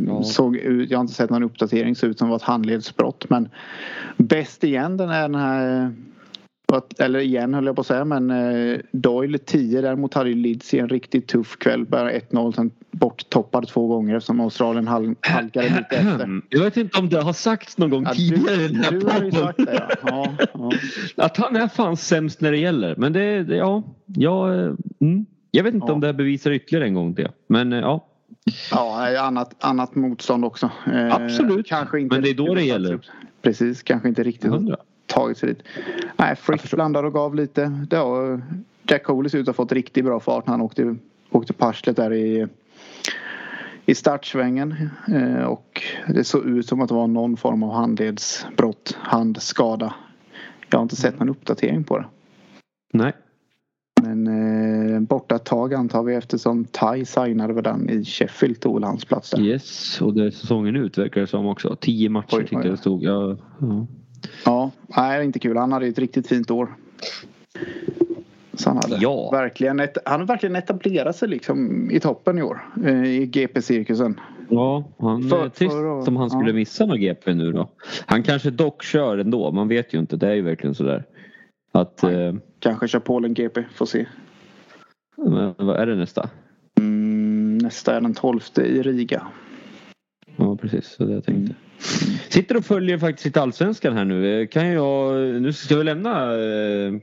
ja. såg ut, jag har inte sett någon uppdatering, såg ut som det var ett handledsbrott. Men bäst igen den är den här eller igen höll jag på att säga men eh, Doyle 10 däremot hade ju Leeds i en riktigt tuff kväll. Bara 1-0 sen borttoppad två gånger eftersom Australien hal halkade lite efter. Jag vet inte om det har sagts någon gång ja, tidigare i den här du har ju sagt det ja. ja, ja. Att han är fan sämst när det gäller. Men det, det ja, ja mm. Jag vet inte ja. om det här bevisar ytterligare en gång det. Men eh, ja. Ja, annat, annat motstånd också. Eh, Absolut. Kanske inte men det är då det gäller. Precis, kanske inte riktigt. 100 tagit sig dit. Nej, Frick blandade och gav lite. Då, Jack Coley ser ut att ha fått riktigt bra fart när han åkte, åkte parslet där i, i startsvängen. Eh, och det såg ut som att det var någon form av handledsbrott, handskada. Jag har inte sett någon uppdatering på det. Nej. Men eh, borta ett tag antar vi eftersom Ty signade väl den i Sheffield tog hans plats där. Yes, och det är säsongen ut verkar det som också. Tio matcher oj, tyckte jag det stod. Ja, ja. Ja, nej, inte kul. Han hade ett riktigt fint år. Så han, hade ja. verkligen ett, han har verkligen etablerat sig liksom i toppen i år. Eh, I GP-cirkusen. Ja, han för, trist för, som han skulle ja. missa någon GP nu då. Han kanske dock kör ändå. Man vet ju inte. Det är ju verkligen sådär. Att, eh, kanske kör Polen GP. Får se. Men vad är det nästa? Mm, nästa är den 12 i Riga. Ja precis, så det jag tänkte. Sitter och följer faktiskt allsvenskan här nu. Kan jag, nu ska vi lämna eh,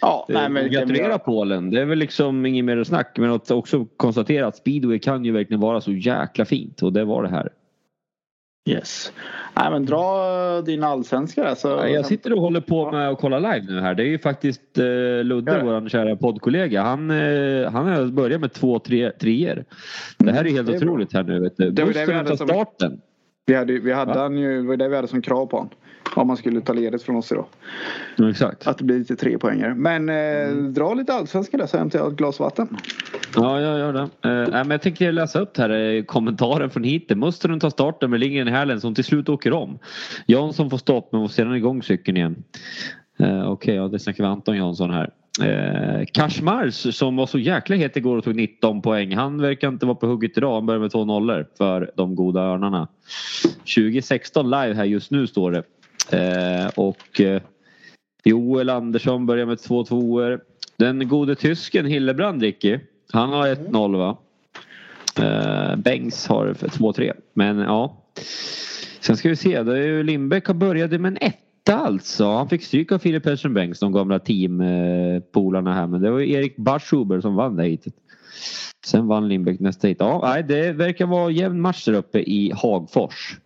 Ja, nej, men gratulera Polen. Det är väl liksom inget mer snack men att också konstatera att speedway kan ju verkligen vara så jäkla fint och det var det här. Yes. Nej men dra din allsvenska där. Så... Jag sitter och håller på med att kolla live nu här. Det är ju faktiskt eh, Ludde, ja. vår kära poddkollega. Han, eh, han har börjat med två tre, treor. Det här är helt mm, otroligt här nu. Vet du. Det var det vi hade som... starten. Vi hade, vi hade han ju, det var det vi hade som krav på honom. Om man skulle ta ledigt från oss idag. Ja, exakt. Att det blir lite tre poänger. Men eh, mm. dra lite allsvenska där så hämtar jag ett glas vatten. Ja, jag gör det. Eh, men jag tänkte läsa upp här eh, kommentaren från hit. Mustonen tar starten med Lindgren i hälen som till slut åker om. Jansson får stopp men får sedan igång cykeln igen. Eh, Okej, okay, ja, det snackar vi Anton Jansson här. Eh, Kashmars som var så jäkla het igår och tog 19 poäng. Han verkar inte vara på hugget idag. Han börjar med två nollor för de goda örnarna. 2016 live här just nu står det. Eh, och eh, Joel Andersson börjar med två tvåor. Den gode tysken Hillebrand Ricky. Han har 1-0 va? Eh, Bengs har 2-3. Men ja. Sen ska vi se. Det är ju Lindbäck har börjat med en 1 alltså. Han fick stryk av Filip Persson Bengts, de gamla teampolarna här. Men det var Erik Barschuber som vann det hitet. Sen vann Lindbäck nästa hit. Ja, nej, det verkar vara jämn match där uppe i Hagfors.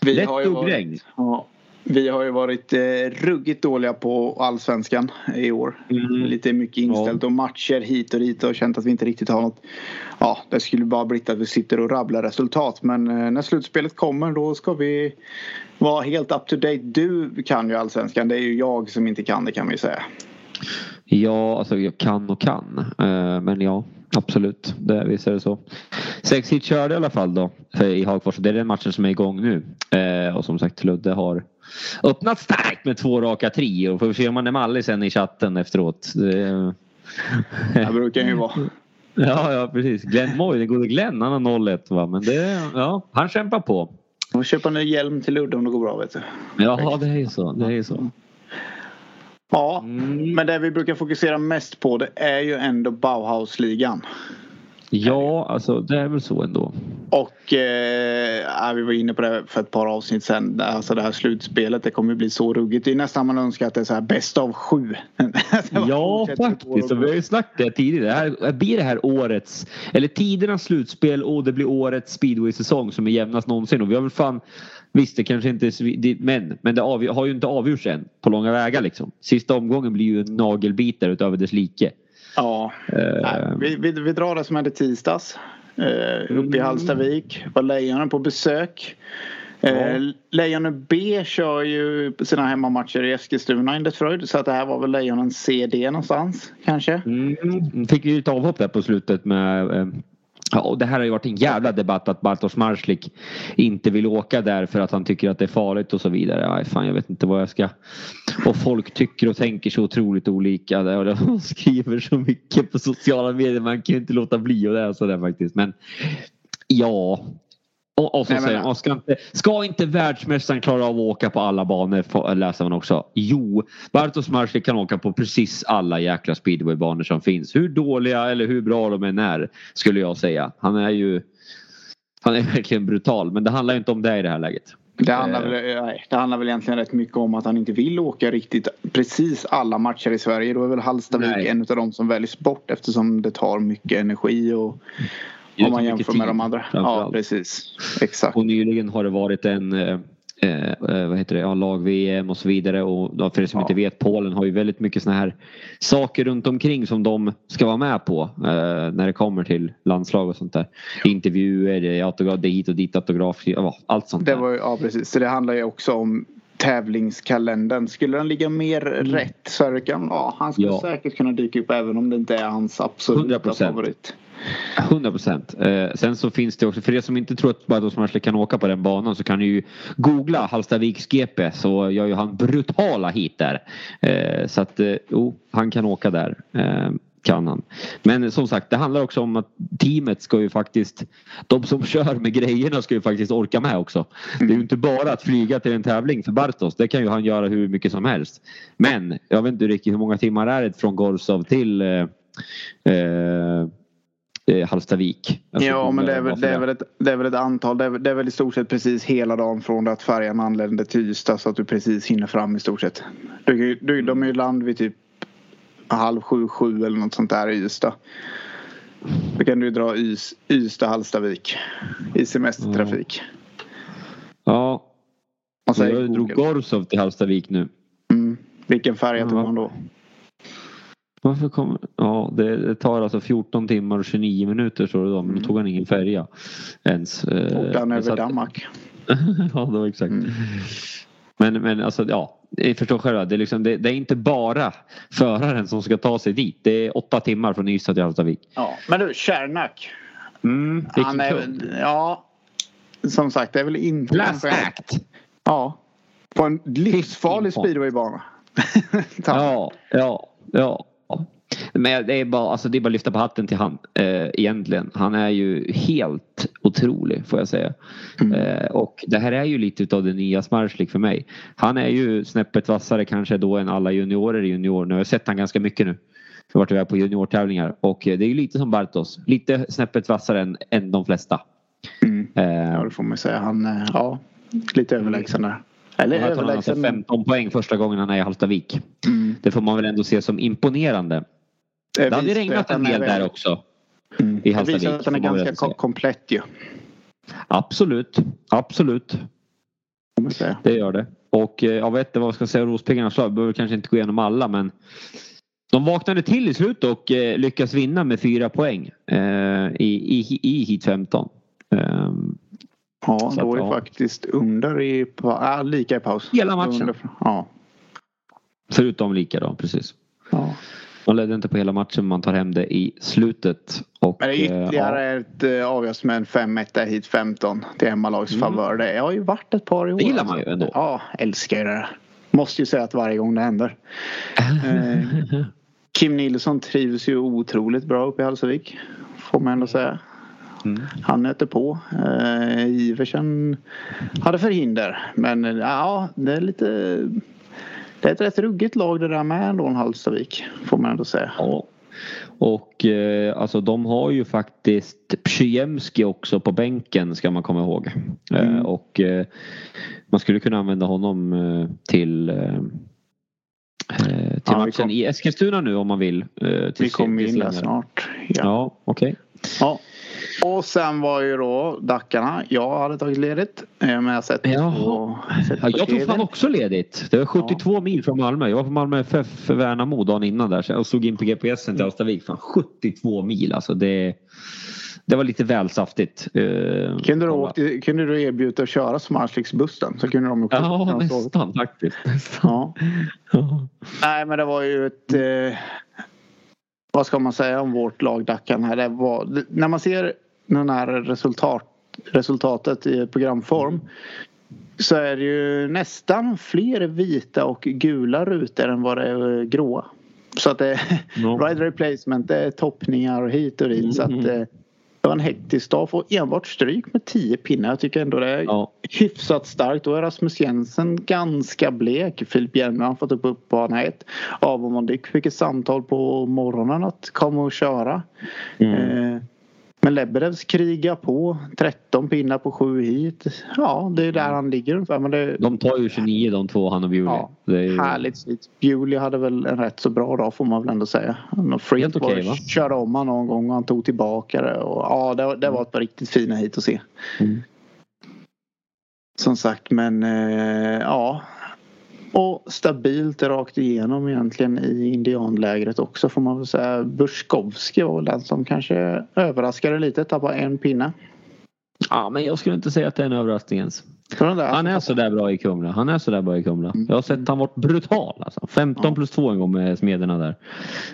Vi Lätt har ju varit, ja, vi har ju varit eh, ruggigt dåliga på allsvenskan i år. Mm. Lite mycket inställt ja. och matcher hit och dit och känt att vi inte riktigt har något. Ja, det skulle bara blivit att vi sitter och rabblar resultat. Men eh, när slutspelet kommer då ska vi vara helt up to date. Du kan ju allsvenskan. Det är ju jag som inte kan det kan vi säga. Ja, alltså jag kan och kan. Eh, men ja, absolut. Det, visst är det så. Sex hit körde i alla fall då i Hagfors. Det är den matchen som är igång nu. Eh, och som sagt Ludde har öppnat starkt med två raka trior. Får vi se om han är mallig sen i chatten efteråt. Det, det brukar ju vara. Ja, ja precis. Glenn Moy, den gode Glenn, han har 0-1 va. Men det, ja, han kämpar på. Man köpa en ny hjälm till Ludde om det går bra vet du. Ja, det är ju så. Det är ju så. Ja, mm. men det vi brukar fokusera mest på det är ju ändå Bauhausligan. Ja, alltså det är väl så ändå. Och eh, vi var inne på det för ett par avsnitt sen. Alltså det här slutspelet det kommer bli så ruggigt. Det är nästan man önskar att det är så här bäst av sju. ja faktiskt. Och vi har ju snackat det tidigare. Det här, blir det här årets eller tidernas slutspel och det blir årets speedway-säsong som är jämnast någonsin. Och vi har väl fan Visst det kanske inte är men, men det har ju inte avgjorts än på långa vägar liksom. Sista omgången blir ju en nagelbitare utöver dess like. Ja, Nej, vi, vi, vi drar det som hände tisdags. Uh, uppe i Hallstavik var Lejonen på besök. Eh, Lejonen B kör ju sina hemmamatcher i Eskilstuna enligt Freud. Så att det här var väl Lejonen CD någonstans kanske. Mm. Fick ju ett avhopp där på slutet med eh, Ja, och det här har ju varit en jävla debatt att Bartosz Marslik inte vill åka där för att han tycker att det är farligt och så vidare. Aj, fan, jag vet inte vad jag ska... Och folk tycker och tänker så otroligt olika. De skriver så mycket på sociala medier. Man kan ju inte låta bli att läsa det faktiskt. Men ja, och, och så Nej, säger han, ska inte, ska inte världsmästaren klara av att åka på alla banor? Läser man också. Jo, Bartosz Marslik kan åka på precis alla jäkla speedwaybanor som finns. Hur dåliga eller hur bra de än är skulle jag säga. Han är ju han är verkligen brutal men det handlar inte om det i det här läget. Det handlar, väl, nej, det handlar väl egentligen rätt mycket om att han inte vill åka riktigt precis alla matcher i Sverige. Då är väl Hallstavik nej. en av de som väljs bort eftersom det tar mycket energi och om man jämför med de andra. Ja, precis. Exakt. Och nyligen har det varit en eh, eh, vad heter det, ja, lag-VM och så vidare. Och för er som ja. inte vet, Polen har ju väldigt mycket såna här saker runt omkring som de ska vara med på eh, när det kommer till landslag och sånt där. Ja. Intervjuer, är, autograf, det hit och dit autograf, allt sånt det var, där. Ja precis, så det handlar ju också om tävlingskalendern. Skulle den ligga mer mm. rätt så kan, ja, han skulle ja. säkert kunna dyka upp även om det inte är hans absoluta 100%. favorit. 100 procent. Eh, sen så finns det också, för er som inte tror att Bartosz Marslik kan åka på den banan så kan ni ju googla Hallstaviks GP så gör ju han brutala hit där. Eh, så att eh, jo, han kan åka där. Eh, kan han. Men som sagt det handlar också om att teamet ska ju faktiskt de som kör med grejerna ska ju faktiskt orka med också. Det är ju inte bara att flyga till en tävling för Bartos. Det kan ju han göra hur mycket som helst. Men jag vet inte riktigt hur många timmar är det från Gorsov till eh, eh, eh, Hallstavik. Alltså, ja men det är, väl, det, är väl ett, det är väl ett antal. Det är, det är väl i stort sett precis hela dagen från det att färjan anländer till Ystad så att du precis hinner fram i stort sett. Du, du, de är ju land vid typ halv sju, sju eller något sånt där i Ystad. Då kan du dra Ys, Ystad, Hallstavik i semestertrafik. Ja. ja. Jag drog Gorsov till Hallstavik nu. Mm. Vilken färja tog man då? Varför kommer... Ja, det tar alltså 14 timmar och 29 minuter står det då. Men då tog han ingen färja ens. Åkte han över Danmark? ja, det var exakt. Mm. Men, men alltså ja, jag förstår själva. Det är, liksom, det, det, är inte bara föraren som ska ta sig dit. Det är åtta timmar från Ystad till Hallstavik. Ja, men du, Kärnak. Mm, han är, ja, som sagt det är väl inte... Last act. Ja. På en livsfarlig speedwaybana. ja, ja, ja. Men det är bara, alltså det är bara att lyfta på hatten till han eh, egentligen. Han är ju helt otrolig får jag säga. Mm. Eh, och det här är ju lite av det nya Smarslik för mig. Han är ju snäppet vassare kanske då än alla juniorer i junior. Nu har jag sett han ganska mycket nu. Jag har varit iväg på juniortävlingar och eh, det är ju lite som Bartos. Lite snäppet vassare än, än de flesta. Mm. Eh, ja det får man säga. Han, eh, ja, lite överlägsen där. Eller han överlägsen. Alltså 15 poäng första gången han är i Hallstavik. Mm. Det får man väl ändå se som imponerande. Det, det hade regnat en del där också. Mm. I Hallstavik. Det visar att den är ganska kom komplett ju. Absolut. Absolut. Det gör det. Och eh, jag vet inte vad jag ska säga Rospiggarna så jag behöver kanske inte gå igenom alla men de vaknade till i slut och eh, lyckas vinna med fyra poäng eh, i, i, i hit 15. Ja, då är ja. faktiskt under i, äh, lika i paus. Hela matchen. Under, ja. Förutom lika då, precis. Ja. Man ledde inte på hela matchen, man tar hem det i slutet. Och, Men det är ytterligare ja. ett uh, avgörs med en 5-1 hit 15 till hemmalags mm. favör. Det har ju varit ett par i år. Det gillar man ju ändå. Ja, älskar ju det. Måste ju säga att varje gång det händer. uh, Kim Nilsson trivs ju otroligt bra uppe i Hallstavik. Får man ändå säga. Mm. Han nöter på. Uh, Iversen hade förhinder. Men ja, det är lite det är ett rätt ruggigt lag det där med ändå, Hallstavik. Får man ändå säga. Ja. Och eh, alltså de har ju faktiskt Przyjemski också på bänken ska man komma ihåg. Eh, mm. Eh, och eh, man skulle kunna använda honom eh, till eh, till ja, matchen kom... i Eskilstuna nu om man vill. vi kommer in där snart. Ja, ja okej. Okay. Ja. Och sen var ju då Dackarna. Jag hade tagit ledigt. eh, Men jag sett Jaha. på, sett Ja, jag tog fan också ledigt. Det var 72 mil från Malmö. Jag var på Malmö FF för Värnamo dagen innan där och slog in på GPSen till Hallstavik. Fan 72 mil alltså. Det, det var lite väl saftigt. Eh, Kunde du, åkt, kunde du erbjuda att köra Smartflix-bussen? Så kunde de också Ja, nästan faktiskt. Nästan. Ja. Nej men det var ju ett... Eh, vad ska man säga om vårt lag Dackarna? här? Det var, när man ser den här resultat, resultatet i programform så är det ju nästan fler vita och gula rutor än vad det är gråa. Så att det Ja. rider replacement, det är toppningar och hit och dit. Så att, Mm. eh, det var en hektisk dag. Får enbart stryk med 10 pinnar. Jag tycker ändå det är Ja. hyfsat starkt. Då är Rasmus Jensen ganska blek. Filip Hjelmberg har fått upp upp bana 1. Avomon Dick fick ett samtal på morgonen att komma och köra. Mm. Eh, men Lebedevs krigar på. 13 pinnar på 7 hit. Ja, det är där han ligger ungefär. Men det, De tar ju 29 de två, han och Bewley. Ja, ju- Härligt slit. Bewley hade väl en rätt så bra dag får man väl ändå säga. Helt okej, var- va? körde om han någon gång och han tog tillbaka det. Och, ja, det, det var ett par riktigt fina hit att se. Mm. Som sagt, men eh, ja. Och stabilt rakt igenom egentligen i indianlägret också får man väl säga. Burskovski var väl den som kanske överraskade lite. Tappade en pinne. Ja, men jag skulle inte säga att det är en överraskning ens. Han är så där bra i Kumla. Han är så där bra i Kumla. Mm. Jag har sett han varit brutal. Alltså. 15 Ja. plus 2 en gång med smederna där.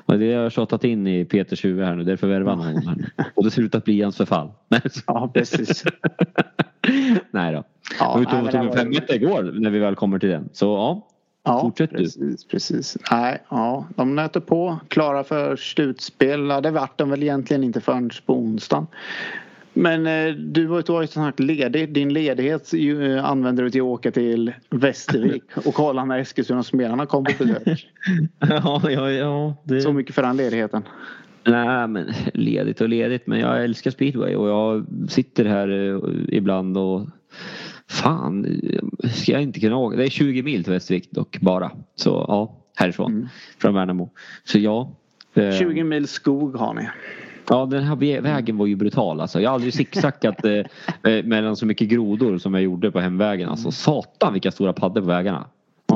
Och det har jag tjatat in i Peters huvud här nu. Därför värvar han honom. Och det ser ut att bli hans förfall. Ja, precis. Nej då. Ja, Jag var ute nej, och tog en femetta igår när vi väl kommer till den. Så ja. Ja, Fortsätt du. precis, precis. Nej, ja, de nöter på. Klara för slutspel. Ja, det vart de väl egentligen inte förrän på onsdagen. Men eh, du var ju sagt ledig. Din ledighet ju, eh, använder du till att åka till Västervik och kolla när Eskilstuna-spelarna kom på besök. ja, ja, ja det... Så mycket för den ledigheten. Nej men ledigt och ledigt men jag älskar speedway och jag sitter här eh, ibland och fan eh, ska jag inte kunna åka. Det är 20 mil till Västervik dock bara. Så ja härifrån. Mm. Från Värnamo. Så ja. eh, 20 mil skog har ni. Ja den här vä- vägen var ju brutal alltså. Jag har aldrig zigzackat eh, eh, mellan så mycket grodor som jag gjorde på hemvägen. Alltså satan vilka stora paddor på vägarna.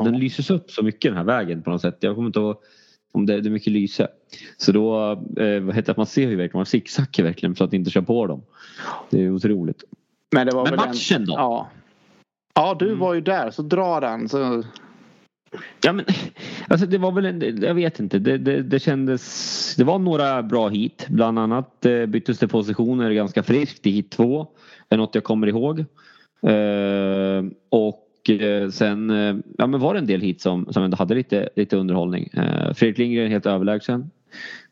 Den lyses upp så mycket den här vägen på något sätt. Jag kommer inte ihåg om det, det är mycket lyse. Så då, eh, vad heter det, man ser ju verkligen, man zigzaggar verkligen så att inte kör på dem. Det är otroligt. Men, det var Men väl matchen då? Ja. Ja, du Mm. var ju där så dra den. Så... Ja men alltså det var väl en, jag vet inte. Det, det, det kändes, det var några bra hit. Bland annat eh, byttes det positioner ganska friskt i hit två. Är något jag kommer ihåg. Eh, och eh, sen eh, ja, men var det en del hit som, som ändå hade lite, lite underhållning. Eh, Fredrik Lindgren helt överlägsen.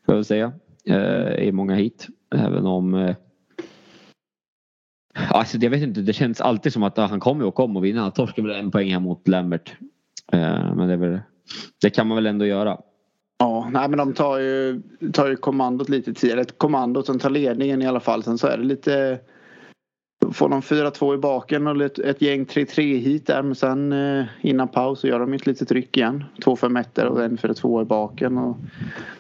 Får jag väl säga. Eh, I många hit. Även om eh, Alltså jag vet inte, det känns alltid som att han kommer och kommer och vinna. Han torskar väl en poäng här mot Lambert. Eh, men det, väl, det kan man väl ändå göra. Ja, nej men de tar ju, tar ju kommandot lite tidigare. Ett kommando som tar ledningen i alla fall. Sen så är det lite... Får de 4-2 i baken och ett, ett gäng 3-3 hit där. Men sen eh, innan paus så gör de ett litet tryck igen. 2-5 1 och en 4-2 i baken. Och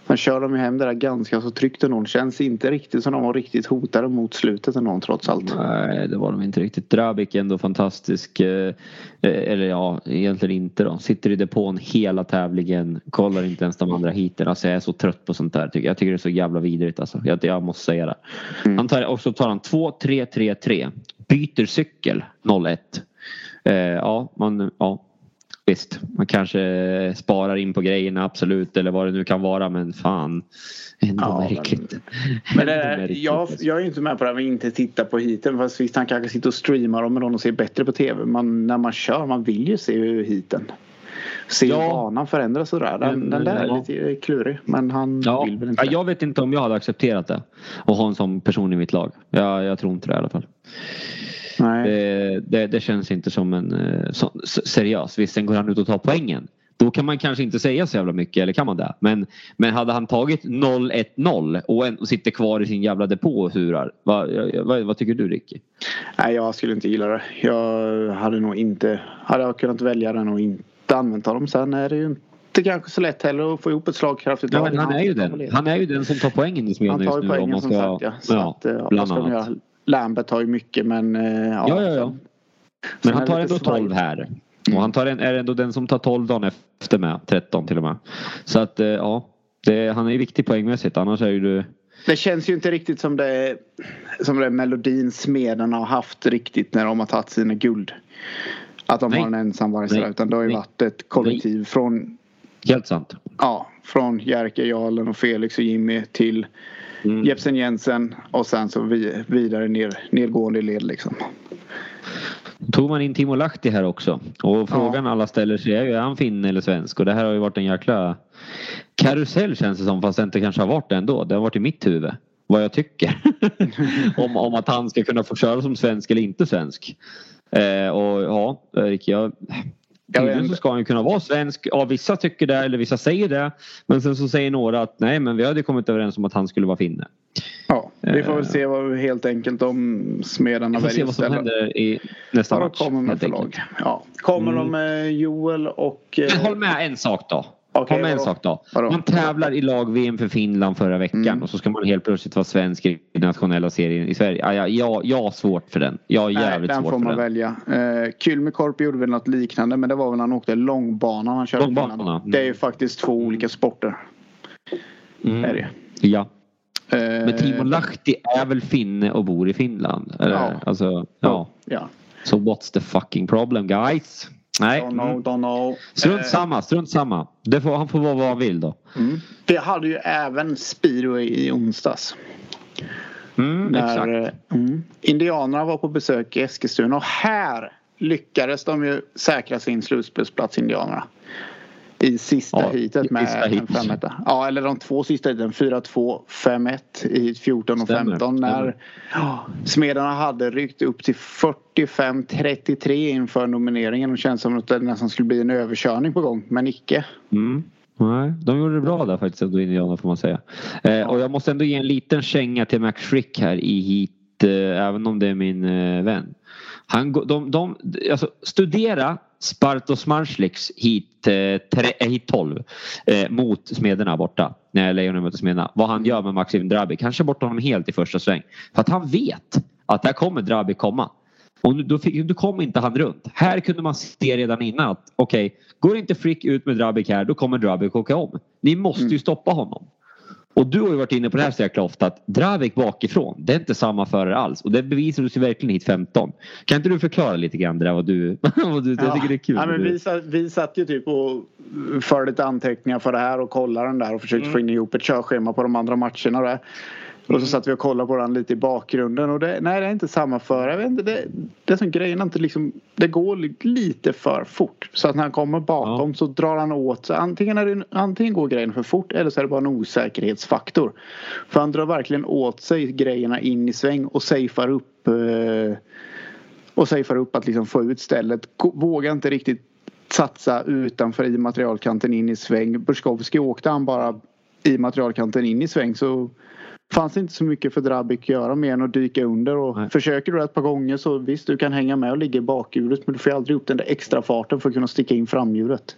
sen kör de ju hem det där ganska så tryggt ändå. Känns inte riktigt som de var riktigt hotade mot slutet ändå trots allt. Nej, det var de inte riktigt. Drabik är ändå fantastisk. eh, eh, Eller ja, egentligen inte då. Sitter i depån hela tävlingen. Kollar inte ens de andra heaten. Alltså jag är så trött på sånt där. tycker Jag Jag tycker det är så jävla vidrigt alltså. Jag, jag måste säga det. Mm. Han tar, och så tar han 2, 3, 3, 3. Byter cykel 01. Eh, ja, man, ja. Visst, man kanske sparar in på grejerna absolut eller vad det nu kan vara men fan. Ändå Ja, men- märkligt. Men Ändå är- märkligt, jag, alltså. jag är inte med på det här med att inte titta på heaten. Fast visst han kanske sitter och streamar dem med någon och ser bättre på tv. Men när man kör, man vill ju se heaten. Se Ja. banan förändras sådär. Den, Mm, den där är ja. lite klurig. Men han Ja, vill väl inte. ja, jag vet inte om jag hade accepterat det. Och ha en sån person i mitt lag. Jag, jag tror inte det i alla fall. Det, det, det känns inte som en eh, så, seriös. Visst, sen går han ut och tar poängen. Då kan man kanske inte säga så jävla mycket, eller kan man det? Men, men hade han tagit 0-1-0 och, en, och sitter kvar i sin jävla depå och hurar. Vad, vad, vad tycker du Ricky? Nej, jag skulle inte gilla det. Jag hade nog inte. Hade jag kunnat välja den och inte använt dem. Sen är det ju inte kanske så lätt heller att få ihop ett slagkraftigt Ja, lag. men han är ju den. Han är ju den som tar poängen i Smedjan Han tar just ju nu. poängen som sagt ja. Så ja, att, eh, vad bland annat. Lambert har ju mycket men eh, ja. Ja, ja, ja. Men han tar ändå svaj. 12 här. Och han tar en, är ändå den som tar 12 dagen efter med. 13 till och med. Så att eh, ja. Det, han är viktig poängmässigt. Annars är ju du... Det känns ju inte riktigt som det som det melodin smederna har haft riktigt när de har tagit sina guld. Att de Nej. har en ensam varg Nej. sådär, utan det har ju Nej. varit ett kollektiv från Helt sant. Ja, från Jerker, Jarlen och Felix och Jimmy till Mm. Jepsen Jensen och sen så vi, vidare ner, nedgående led liksom. Tog man in Timo Lahti här också. Och frågan alla ställer sig är ju är han finne eller svensk? Och det här har ju varit en jäkla karusell känns det som fast det inte kanske har varit det ändå. Det har varit i mitt huvud. Vad jag tycker. om, om att han ska kunna få köra som svensk eller inte svensk. Eh, och ja, Erik, jag... Tydligen så ska han kunna vara svensk. Ja, vissa tycker det eller vissa säger det. Men sen så säger några att nej men vi hade kommit överens om att han skulle vara finne. Ja, vi får väl Eh. se vad helt enkelt om smedarna Vi får se väljer vad som händer i nästa match. kommer med helt för enkelt. lag. Ja. Kommer Mm. de med Joel och... eh, Men håll med en sak då. Okej, håll med en sak då. Vadå? Man tävlar i lag-VM för Finland förra veckan Mm. och så ska man helt plötsligt vara svensk i nationella serien i Sverige. Ja, ja, jag, jag har svårt för den. Jag har Nej, jävligt den svårt får för man den. välja. Eh, Kylmikorp gjorde väl något liknande men det var väl när han åkte långbanan han körde Långbanan, mm. Det är ju faktiskt två olika sporter. Mm. Är det. Ja. Eh, Men Timo Lahti är väl finne och bor i Finland? Eller? Ja. Alltså, ja. Ja. Så what's the fucking problem guys? Nej. Don't know, Mm. don't know. Strunt Eh, samma, strunt samma. Det får, han får vara vad han vill då. Mm. Vi hade ju även speedway i onsdags. Mm, När exakt. eh, mm, Indianerna var på besök i Eskilstuna och här lyckades de ju säkra sin slutspelsplats Indianerna. I sista Ja, heatet med sista en heat. femetta. Ja eller de två sista heaten 4-2, 5-1 i 14 och Stämmer, 15 när stämmer. ja, Smedarna hade ryckt upp till 45-33 inför nomineringen och känns som att det nästan skulle bli en överkörning på gång men icke. Mm. Nej, de gjorde det bra där faktiskt ändå Indiana får man säga. Eh, och jag måste ändå ge en liten känga till Max Frick här i hit eh, även om det är min eh, vän. Han, de, de, alltså, studera Spartos Marsliks hit, eh, tre, eh, hit 12 eh, mot Smederna borta. När Lejonen möter Smederna. Vad han gör med Maxim Drabi. Kanske bort honom helt i första sväng. För att han vet att där kommer Drabi komma. Och nu- då, fick, då kom inte han runt. Här kunde man se redan innan att okej, går inte Frick ut med Drabik här då kommer Drabik åka om. Ni måste ju stoppa honom. Och du har ju varit inne på det här så jäkla ofta att Drabik bakifrån, det är inte samma förare alls. Och det bevisades ju verkligen hit 15. Kan inte du förklara lite grann det där vad du... vad du jag tycker det är kul. Ja, men vi, satt, vi satt ju typ och förde lite anteckningar för det här och kollade den där och försökte Mm. få in ihop ett körschema på de andra matcherna där. Och så satt vi och kollade på den lite i bakgrunden och det, nej det är inte samma förare. Inte, det, det är som grejen är inte liksom, det går li- lite för fort. Så att när han kommer bakom så drar han åt sig. Antingen, är det, antingen går grejen för fort eller så är det bara en osäkerhetsfaktor. För han drar verkligen åt sig grejerna in i sväng och safear upp eh, och safear upp att liksom få ut stället. Vågar inte riktigt satsa utanför i materialkanten in i sväng. Burskowski åkte han bara i materialkanten in i sväng så fanns inte så mycket för Drabik att göra mer än att dyka under och Nej. försöker du ett par gånger så visst du kan hänga med och ligga i bakhjulet men du får aldrig upp den där extra farten för att kunna sticka in framhjulet.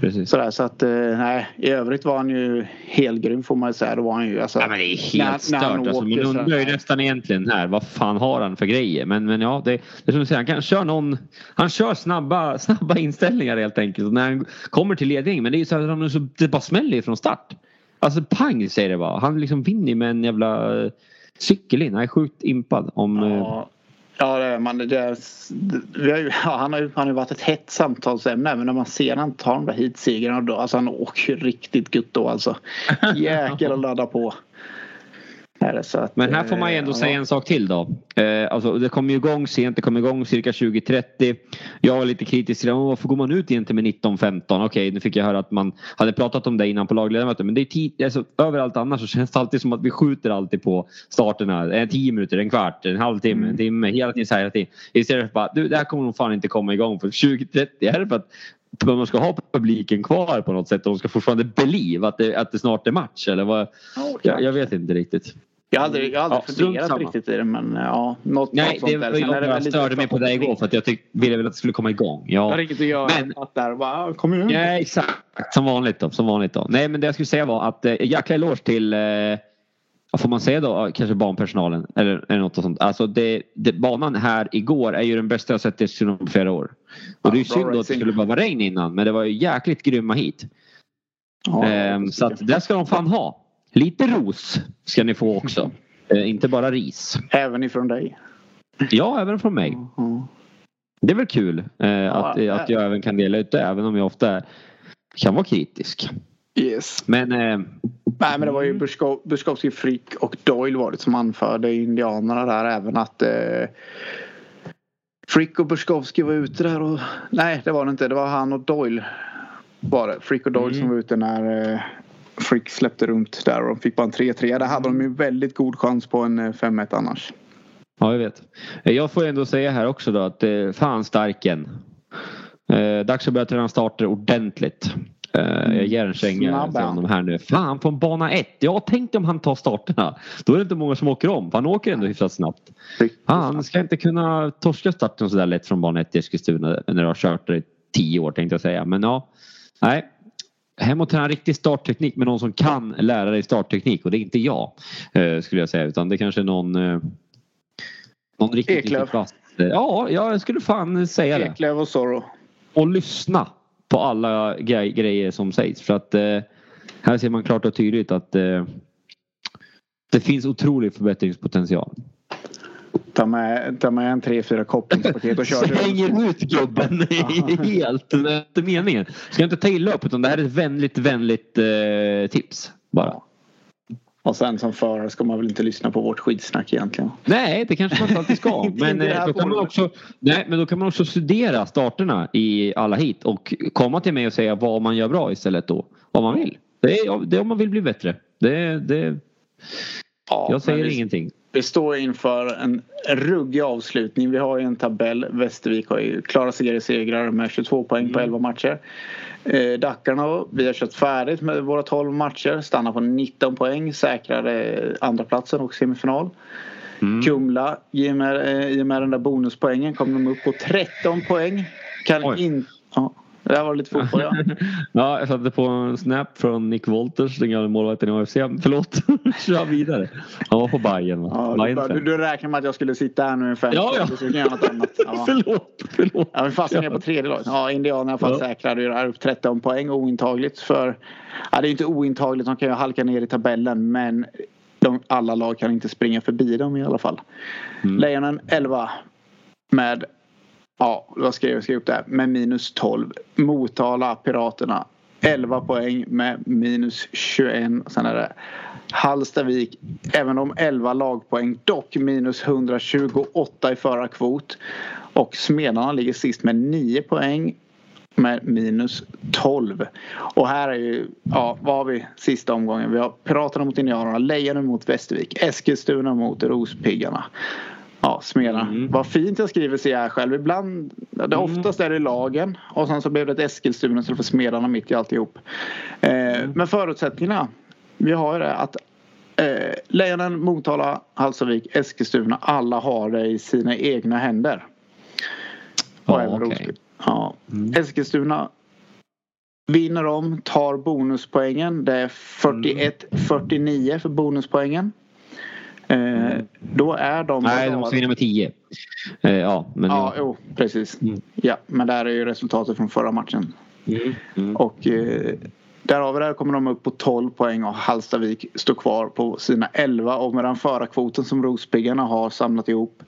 Precis. Sådär så att eh, nej i övrigt var han ju helgrym får man ju säga. Det var han ju alltså. Ja, men det är helt när- när han stört. Alltså, åker man undrar ju nästan egentligen här vad fan har han för grejer. Men, men ja, det, det är som du säger, han kan köra någon. Han kör snabba, snabba inställningar helt enkelt. Och när han kommer till ledningen. Men det är ju så att han så, det bara smäller från start. Alltså pang säger det bara. Han liksom vinner med en jävla eh, cykel in. Han är sjukt impad om... eh, Ja, ja det är man. Det är, har ju, ja, han, har ju, han har varit ett hett samtalsämne men när man ser han ta de där heatsegrarna då. Alltså han åker ju riktigt gött då alltså. Jäkel att ladda på. Att, Men här får man ju ändå eh, säga en sak till då. Eh, alltså, det kom ju igång sent, det kom igång cirka 20.30. Jag var lite kritisk till det. "Åh, Varför går man ut egentligen med 19.15? Okej, nu fick jag höra att man hade pratat om det innan på lagledamötet. Men det är tid, alltså, överallt annars så känns det alltid som att vi skjuter alltid på starterna. Eh, 10 minuter, en kvart, en halvtimme, en timme. Hela tiden så här hela tiden. Istället för bara, du det här kommer nog fan inte komma igång för 20.30. Är det för att man ska ha publiken kvar på något sätt och de ska fortfarande believe att det, att det snart är match eller vad? Jag, jag vet inte riktigt. Jag har aldrig, jag har aldrig Ja, funderat samma. riktigt i det men ja. Något, Nej, något sånt det där. var Sen jag lite störde mig på det igår för att jag tyck, ville väl att det skulle komma igång. Jag Ja. inget att göra. Men- Att där bara, kom igen. Ja, exakt. Som vanligt då. Som vanligt då. Nej, men det jag skulle säga var att eh, jäkla eloge till eh, vad får man säga då? Kanske barnpersonalen eller, eller något sånt. Alltså det, det, banan här igår är ju den bästa jag sett i Eskilstuna på flera år. Och det är ju synd då att det racing. skulle vara regn innan men det var ju jäkligt grymma hit. Ja, Ehm, så att det ska de fan ha. Lite ros ska ni få också. Eh, inte bara ris. Även ifrån dig. Ja, även från mig. Ja. Det är väl kul eh, att, ja. att jag även kan dela ut det även om jag ofta kan vara kritisk. Yes. Men eh, Nej men det var ju Busko- Buskowski, Frick och Doyle var det som anförde indianerna där även att eh, Frick och Buskowski var ute där och nej det var det inte. Det var han och Doyle var det. Frick och Doyle Mm. som var ute när eh, Frick släppte runt där och de fick bara en 3-3. Där hade de ju väldigt god chans på en eh, 5-1 annars. Ja, jag vet. Eh, Jag får ändå säga här också då att eh, fan starken. Eh, dags att börja träna starter ordentligt. Eh, jag ger en känga till honom här nu. Fan på en bana 1. Jag tänkte om han tar starterna. Då är det inte många som åker om. För han åker ändå hyfsat snabbt. Han ska inte kunna torska starten sådär lätt från bana 1 i Eskilstuna när du har kört det i tio år tänkte jag säga. Men ja, nej. Hem och träna riktig startteknik med någon som kan lära dig startteknik och det är inte jag. Eh, skulle jag säga utan det kanske är någon eh, någon riktigt, riktigt eh, Ja, jag skulle fan säga det. Eklöf och Zorro. Och lyssna på alla grej, grejer som sägs för att eh, här ser man klart och tydligt att det finns otrolig förbättringspotential. Ta med, ta med en 3-4 kopplingspaket och kör. Slänger ut gubben helt. Det är inte meningen. Ska jag inte ta illa upp utan det här är ett vänligt, vänligt eh, tips. Bara. Och sen som förare ska man väl inte lyssna på vårt skitsnack egentligen. Nej, det kanske man inte alltid ska. Men, eh, då kan man också, nej, men då kan man också studera starterna i alla hit och komma till mig och säga vad man gör bra istället då. Vad man vill. Det är, det är om man vill bli bättre. Det, det, Ja, jag säger ingenting. Vi står inför en ruggig avslutning. Vi har ju en tabell. Västervik har ju klara seriesegrar med 22 poäng på 11 matcher. Eh, Dackarna, vi har kört färdigt med våra 12 matcher. Stannar på 19 poäng. Säkrade andra platsen och semifinal. Mm. Kumla, i och, med, eh, i och med den där bonuspoängen kom de upp på 13 poäng. Kan Oj. in... Ja, det här var lite fotboll ja. Ja, jag satte på en snap från Nick Wolters, den gamla målvakten i AFC. Förlåt, kör vidare. Han var på Bajen va? ja Bajen du, du, räknar med att jag skulle sitta här nu i fem Ja, ja. Något annat. Ja. Förlåt, förlåt. Ja, jag är på tredje laget. Ja, Indianerna i fall Ja. säkrade ju det här upp 13 poäng ointagligt för... Ja, det är inte ointagligt, de kan ju halka ner i tabellen men de, alla lag kan inte springa förbi dem i alla fall. Mm. Lejonen 11 med, ja vad skrev jag? skrev upp det här, med minus 12. Motala Piraterna 11 poäng med minus 21. Sen är det Hallstavik, även om 11 lagpoäng, dock minus 128 i förra kvot. Och Smedarna ligger sist med 9 poäng med minus 12. Och här är ju, ja vad har vi sista omgången? Vi har Piraterna mot Indianerna, Lejonen mot Västervik, Eskilstuna mot Rospiggarna. Ja, Smedarna. Mm. Vad fint jag skriver ser jag själv. Ibland, det oftast är det lagen och sen så blev det ett Eskilstuna istället för Smedarna mitt i alltihop. Eh, Men förutsättningarna. Vi har ju det att eh, Lejonen, Motala, Hallstavik, Eskilstuna alla har det i sina egna händer. Och Ja, även. Rospigg. Ja. Mm. Eskilstuna vinner om, tar bonuspoängen. Det är 41-49 för bonuspoängen. Eh, då är de... Mm. Nej, de måste vinna med 10. Eh, ja, men... Ja, jo, precis. Mm. Ja, men där är ju resultatet från förra matchen. Mm. Mm. Och eh, där har vi det. kommer de upp på 12 poäng och Hallstavik står kvar på sina 11. Och med den förarkvoten som Rospiggarna har samlat ihop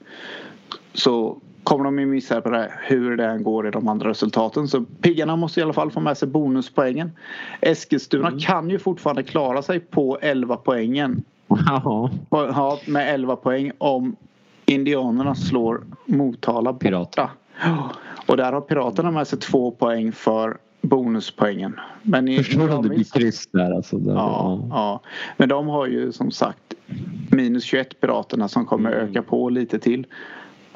så kommer de ju missa på det hur det än går i de andra resultaten. Så Piggarna måste i alla fall få med sig bonuspoängen. Eskilstuna Mm. kan ju fortfarande klara sig på 11 poängen. Ja, Ja, med 11 poäng om Indianerna slår Motala borta. Pirater. Ja, Och där har Piraterna med sig två poäng för bonuspoängen. Men i, förstår du om det blir kryss där alltså. Där, Ja, ja, men de har ju som sagt minus 21 Piraterna som kommer Mm. öka på lite till.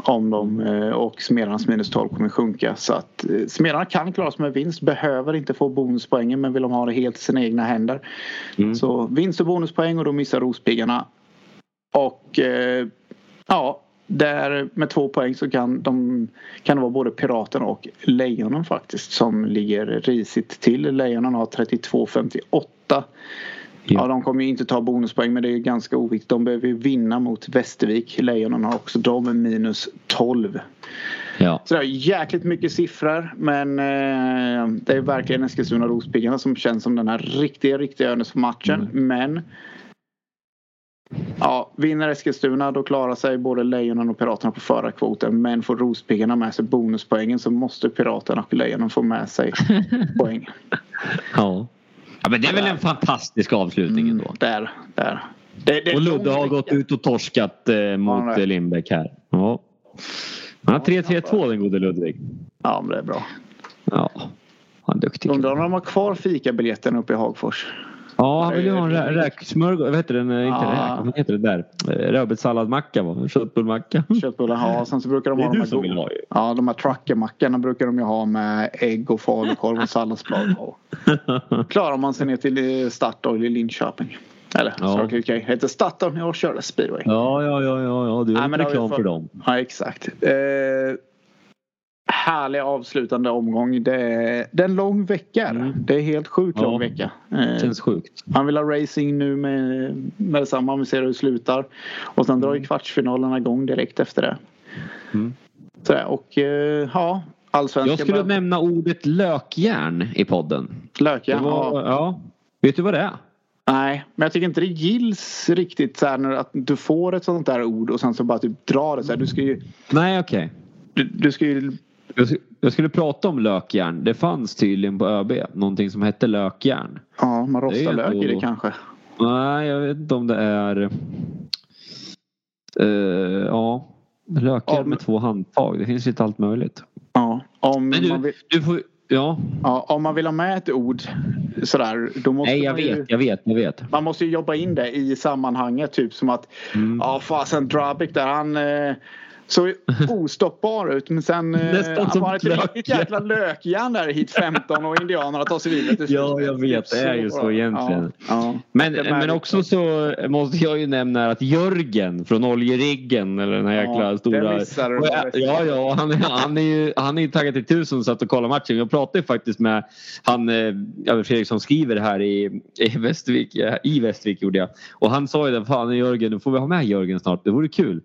Om de, eh, och Smedarnas minus 12 kommer sjunka. Så att eh, Smedarna kan klara sig med vinst. Behöver inte få bonuspoängen men vill de ha det helt i sina egna händer. Mm. Så vinst och bonuspoäng och då missar Rospiggarna Och eh, ja, där med två poäng så kan, de, kan det vara både Piraterna och Lejonen faktiskt som ligger risigt till. Lejonen har 32-58. Ja, de kommer ju inte ta bonuspoäng men det är ganska oviktigt. De behöver ju vinna mot Västervik. Lejonen har också de minus 12. Ja. Så det är jäkligt mycket siffror men eh, det är verkligen Eskilstuna Rospiggarna som känns som den här riktiga, riktiga matchen. Mm. Men Ja, vinner Eskilstuna då klarar sig både Lejonen och Piraterna på förarkvoten. Men får Rospiggarna med sig bonuspoängen så måste Piraterna och Lejonen få med sig poäng. Ja. Ja. Men det är väl en fantastisk avslutning ändå. Där, där. Det, det Och Ludde har gått ut och torskat eh, mot eh, Lindbäck här. Ja. Han har 3-3-2 den gode Ludvig. Ja, men det är bra. Ja, han är duktig. Undrar om de har kvar fikabiljetten uppe i Hagfors. Ja, han vill ju ha en rä- räksmörgås. Vad heter den? Eh, Inte Ja. räk. Vad heter det där? Eh, Rödbetssalladmacka va? Köttbullmacka. Köttbullar har. Sen så brukar de är ha de här, som vill go- ha ju. ja, de här truckermackorna brukar de ju ha med ägg och falukorv och salladsblad. på. Klarar man sig ner till eh, Statoil i Linköping. Eller Ja. Circle K. Heter Statoil när jag körde speedway. Ja, ja, ja, ja, ja. du har vi reklam för dem. Ja, exakt. Eh, härlig avslutande omgång. Det är, det är en lång vecka. Mm. Det är helt sjukt Ja. lång vecka. Eh, Känns sjukt. han vill ha racing nu med, med detsamma. Vi ser hur det slutar. Och sen drar ju kvartsfinalerna igång direkt efter det. Mm. Så, där, och eh, ja, allsvenskan. Jag skulle nämna ordet lökjärn i podden. Lökjärn, var, ja. ja. Vet du vad det är? Nej, men jag tycker inte det gills riktigt så här när att du får ett sånt där ord och sen så bara typ drar det så här. Du ska ju, Nej, okej. du, du ska ju Jag, jag skulle prata om lökjärn. Det fanns tydligen på ÖB någonting som hette lökjärn. Ja, man rostar lök i det kanske. Nej, jag vet inte om det är... Eh, ja, lökjärn men- med två handtag. Det finns lite allt möjligt. Ja, om, Men man du, vill, du får... Ja, ja, om man vill ha med ett ord sådär. Då måste nej jag man, ju, vet, jag vet, jag vet. man måste ju jobba in det i sammanhanget. Typ som att Mm. ja fasen Drabik där han eh, såg ostoppbar ut men sen eh, Nästan som var ett lökjärn. riktigt jäkla lökjärn där hit 15 och indianerna tar sig vidare till. Ja, jag vet. Det är ju så egentligen. Ja, ja. Men, Det men också så måste jag ju nämna att Jörgen från Oljeriggen eller den här jäkla Ja, det stora. jag- Ja, ja, han, är- han är ju han är ju taggad till tusen så att och kolla matchen. Jag pratade faktiskt med han eh, ja, Fredrik som skriver här i, i Västervik. ja, I Västervik gjorde jag. Och han sa ju det. Fan Jörgen, nu får vi ha med Jörgen snart. Det vore kul.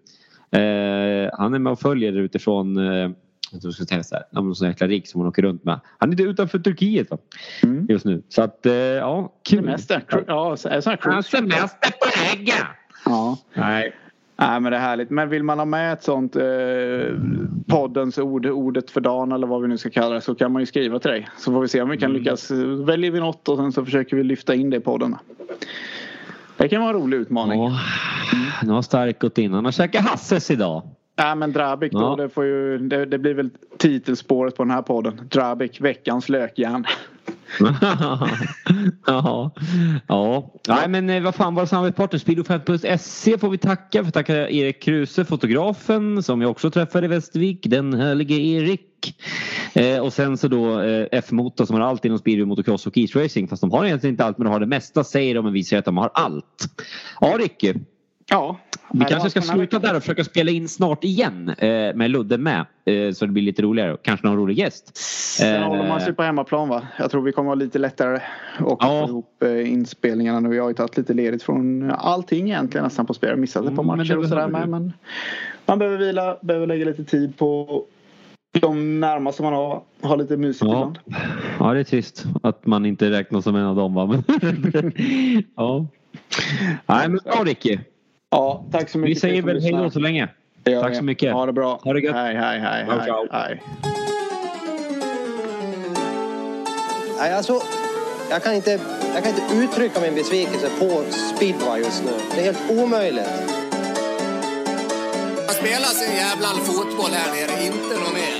Eh, han är med och följer utifrån eh, jag ska säga så här, någon sån jäkla rik som han åker runt med. Han är inte utanför Turkiet va? Mm. just nu. Så att eh, ja, kul. Semester. Ja, semester på ägga! Ja. Nej. Nej men det är härligt. Men vill man ha med ett sånt eh, poddens ord, ordet för dagen eller vad vi nu ska kalla det så kan man ju skriva till dig. Så får vi se om vi kan lyckas. Väljer vi något och sen så försöker vi lyfta in det i podden. Det kan vara en rolig utmaning. Ja, nu har Stark gått in. Han har käkat Hasses idag. Nej men Drabik då, Ja. det, får ju, det, det blir väl titelspåret på den här podden. Drabik, veckans lökjärn. ja. ja. Nej men eh, vad fan våra samarbetspartner Speedo5.se får vi tacka. För tacka Erik Kruse, fotografen som jag också träffade i Västervik. Den härlige Erik. Eh, och sen så då eh, F-motor som har allt inom speedway, motocross och isracing. Fast de har egentligen inte allt men de har det mesta säger de men visar att de har allt. Ja Ricky. Ja. Vi kanske ska sluta där och försöka spela in snart igen eh, med Ludde med. Eh, så det blir lite roligare och kanske någon rolig gäst. Sen håller man sig på hemmaplan va? Jag tror vi kommer ha lite lättare att Ja. få ihop eh, inspelningarna nu. Jag har ju tagit lite ledigt från allting egentligen nästan på spel. Missat ett par Mm, matcher och sådär med. Men man behöver vila, behöver lägga lite tid på de närmaste man har. Ha lite mysigt Ja. ibland. ja, det är trist att man inte räknas som en av dem. Va? Ja. Nej, men bra Ricky. Ja, tack så mycket. Vi säger väl hej då så länge. Tack så mycket. Ha det bra. Ha det gött. Hej, hej, hej. Hej, ciao. hej. Nej, alltså, jag, kan inte, jag kan inte uttrycka min besvikelse på speedway just nu. Det är helt omöjligt. Man spelar sin jävla fotboll här nere, inte något mer.